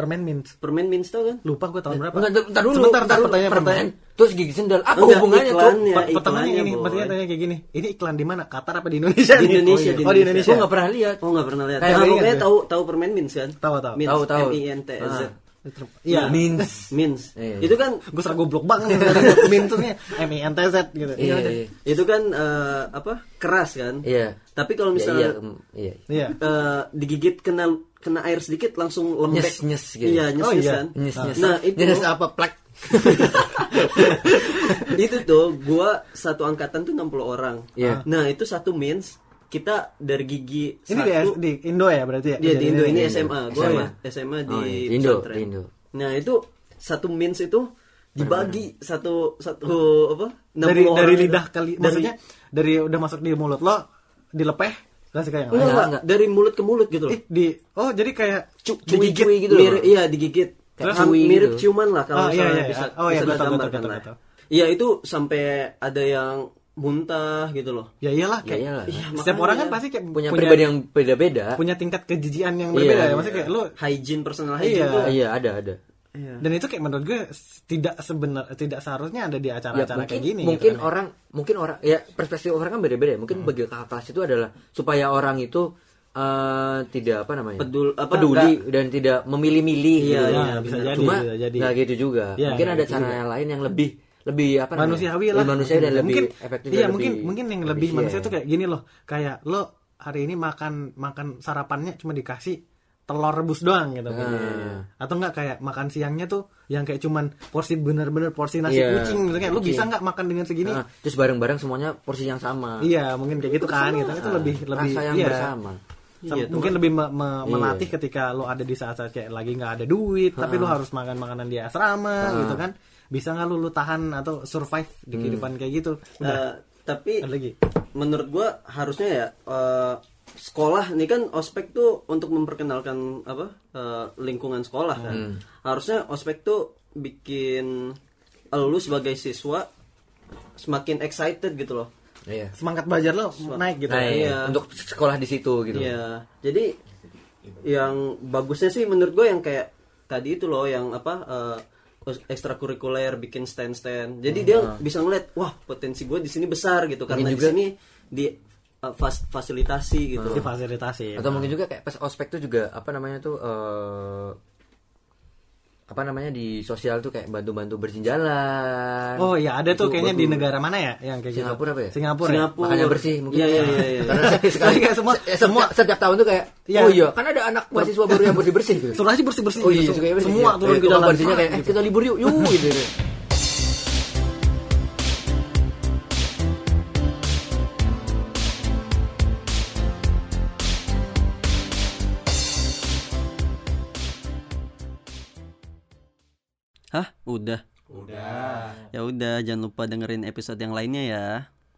S1: Permen mint.
S5: Permen mints tau kan?
S1: Lupa gue tahun berapa.
S2: Enggak, bentar dulu.
S1: Sebentar,
S2: bentar
S1: pertanyaan,
S2: Permen,
S1: pertanyaan.
S2: Terus gigi sendal. Apa
S5: Enggak,
S2: hubungannya,
S1: Per- pertanyaannya ini,
S5: Boy.
S1: pertanyaannya kayak gini. Ini iklan di mana? Qatar apa di Indonesia?
S5: Di? Indonesia,
S1: Oh,
S5: di
S1: iya. Oh, di
S5: Indonesia.
S2: Gue nggak pernah lihat.
S5: Oh nggak pernah lihat.
S1: Kayak
S5: Nah, pokoknya
S1: ya?
S5: tahu tahu permen mints kan?
S1: Tahu, tahu.
S2: Tahu, tahu.
S5: M I N T S.
S1: Iya.
S2: Mints.
S5: Mints.
S2: Iya.
S5: Itu kan
S1: Gue serah goblok banget tuh nih M I N T Z gitu.
S2: Iya, iya.
S5: itu kan eh, apa? Keras kan?
S2: Iya.
S5: Tapi kalau
S2: Ya,
S5: misalnya
S2: iya, mm, iya.
S1: Iya.
S5: eh, digigit kena kena air sedikit langsung lembek.
S2: Nyes, nyes gitu.
S5: Iya, nyes,
S1: Oh, iya.
S5: kan.
S2: Nyes, nyes.
S5: Nah, itu
S2: Nyes apa? Plak.
S5: itu tuh gua satu angkatan tuh 60 orang.
S2: Iya.
S5: Nah, itu satu means kita dari gigi
S1: Ini di,
S5: satu
S1: di Indo ya berarti ya?
S5: Dia di Indo ini
S2: Indo.
S5: SMA, gua
S2: SMA.
S5: SMA di
S2: Oh, iya. Di Indo,
S5: pesantren.
S2: di Indo.
S5: Nah, itu satu means itu dibagi satu satu apa 60
S1: dari
S5: orang
S1: dari lidah ke li-
S5: Dari-
S1: maksudnya dari udah masuk di mulut lo dilepeh kasih kayak yang
S5: enggak, enggak,
S2: enggak.
S5: dari mulut ke mulut gitu loh
S1: Eh, di oh jadi kayak
S2: Cu-
S1: digigit
S2: cuy-cuy gitu loh.
S5: mirip iya digigit
S2: Kayak
S5: Ham-
S2: cuy
S5: mirip
S2: gitu.
S5: ciuman lah kalau
S1: Oh, iya,
S5: misalnya
S1: iya,
S5: bisa
S1: iya. Oh, iya,
S5: bisa
S1: betul, betul, betul.
S5: Iya itu sampai ada yang muntah gitu loh.
S1: ya iyalah
S2: Ya
S1: kayak
S2: iyalah.
S5: Iya,
S1: setiap orang kan pasti kayak
S2: punya, pribadi yang beda-beda
S1: punya tingkat kejijian yang
S2: Iya,
S1: berbeda ya
S2: iya.
S1: maksudnya kayak lu
S5: Hygiene personal hygiene
S1: Iya.
S5: tuh.
S2: iya ada ada
S5: Iya.
S1: dan itu kayak menurut gue tidak sebenar tidak seharusnya ada di
S2: ya
S1: acara-acara
S2: mungkin
S1: kayak gini
S2: mungkin
S1: gitu kan.
S2: orang mungkin orang ya perspektif orang kan beda-beda ya. mungkin bagi kakak kelas itu adalah supaya orang itu eh, tidak apa namanya
S5: Pedul- apa,
S2: peduli dan tidak memilih-milih
S5: Iya,
S2: gitu.
S5: iya,
S1: bisa
S5: benar.
S1: jadi
S2: cuma
S1: bisa jadi
S2: nggak gitu juga
S1: Iya,
S2: mungkin ada
S1: gitu
S2: cara yang lain yang lebih lebih apa
S1: manusiawi lah.
S2: Lebih manusiawi dan lebih
S1: mungkin
S2: efektif
S1: iya
S2: dan
S1: mungkin
S2: lebih
S1: mungkin yang lebih manusia tuh kayak gini loh. Kayak lo hari ini makan makan sarapannya cuma dikasih telur rebus doang gitu.
S2: Ah.
S1: atau enggak kayak makan siangnya tuh yang kayak cuman porsi bener-bener porsi nasi
S2: Iya,
S1: kucing gitu kayak lo
S2: kucing.
S1: bisa nggak makan dengan segini?
S2: Nah, terus bareng-bareng semuanya porsi yang sama.
S1: Iya mungkin kayak gitu kan gitu. Itu
S2: Ah,
S1: lebih lebih
S2: rasa yang
S1: iya.
S2: bersama.
S1: Sam-
S5: Iya,
S1: mungkin lebih me- me-
S2: Iya.
S1: melatih ketika lo ada di saat-saat kayak lagi nggak ada duit tapi lo harus makan makanan di asrama gitu kan bisa nggak lo lu tahan atau survive di
S2: Hmm.
S1: kehidupan kayak gitu udah
S5: Eh, tapi
S1: ada lagi
S5: menurut gua harusnya ya eh, sekolah ini kan ospek tuh untuk memperkenalkan apa eh, lingkungan sekolah kan
S1: Hmm.
S5: harusnya ospek tuh bikin lu sebagai siswa semakin excited gitu loh
S2: iya
S1: semangat belajar lo naik gitu
S2: nah,
S1: ya.
S2: iya.
S5: Iya.
S2: untuk sekolah di situ gitu
S5: Iya, jadi yang bagusnya sih menurut gue yang kayak tadi itu loh yang apa eh, ekstrakurikuler bikin stand stand. Jadi dia bisa ngeliat wah potensi gue di sini besar gitu karena di
S2: juga-
S5: sini di eh, fas- fasilitasi gitu.
S1: difasilitasi
S2: atau mungkin juga kayak pas ospek tuh juga apa namanya tuh eh, apa namanya di sosial tuh kayak bantu-bantu bersihin jalan
S1: oh iya ada tuh
S2: Itu
S1: kayaknya di negara mana ya yang kayak gitu?
S2: Singapura apa ya?
S1: Singapura, ya?
S5: Singapura.
S2: makanya bersih mungkin
S5: Iya, iya, iya, iya.
S2: karena sekali
S1: Kayak semua-
S2: se- semua setiap tahun tuh kayak
S1: Iya.
S2: oh iya kan ada anak mahasiswa baru yang bersih bersih gitu.
S1: Suruh aja bersih bersih
S2: oh iya suka bersih
S1: semua turun ke jalan.
S2: bersihnya kayak eh, kita libur yuk. Yuk gitu
S4: Hah, udah. Udah. Ya udah, jangan lupa dengerin episode yang lainnya ya.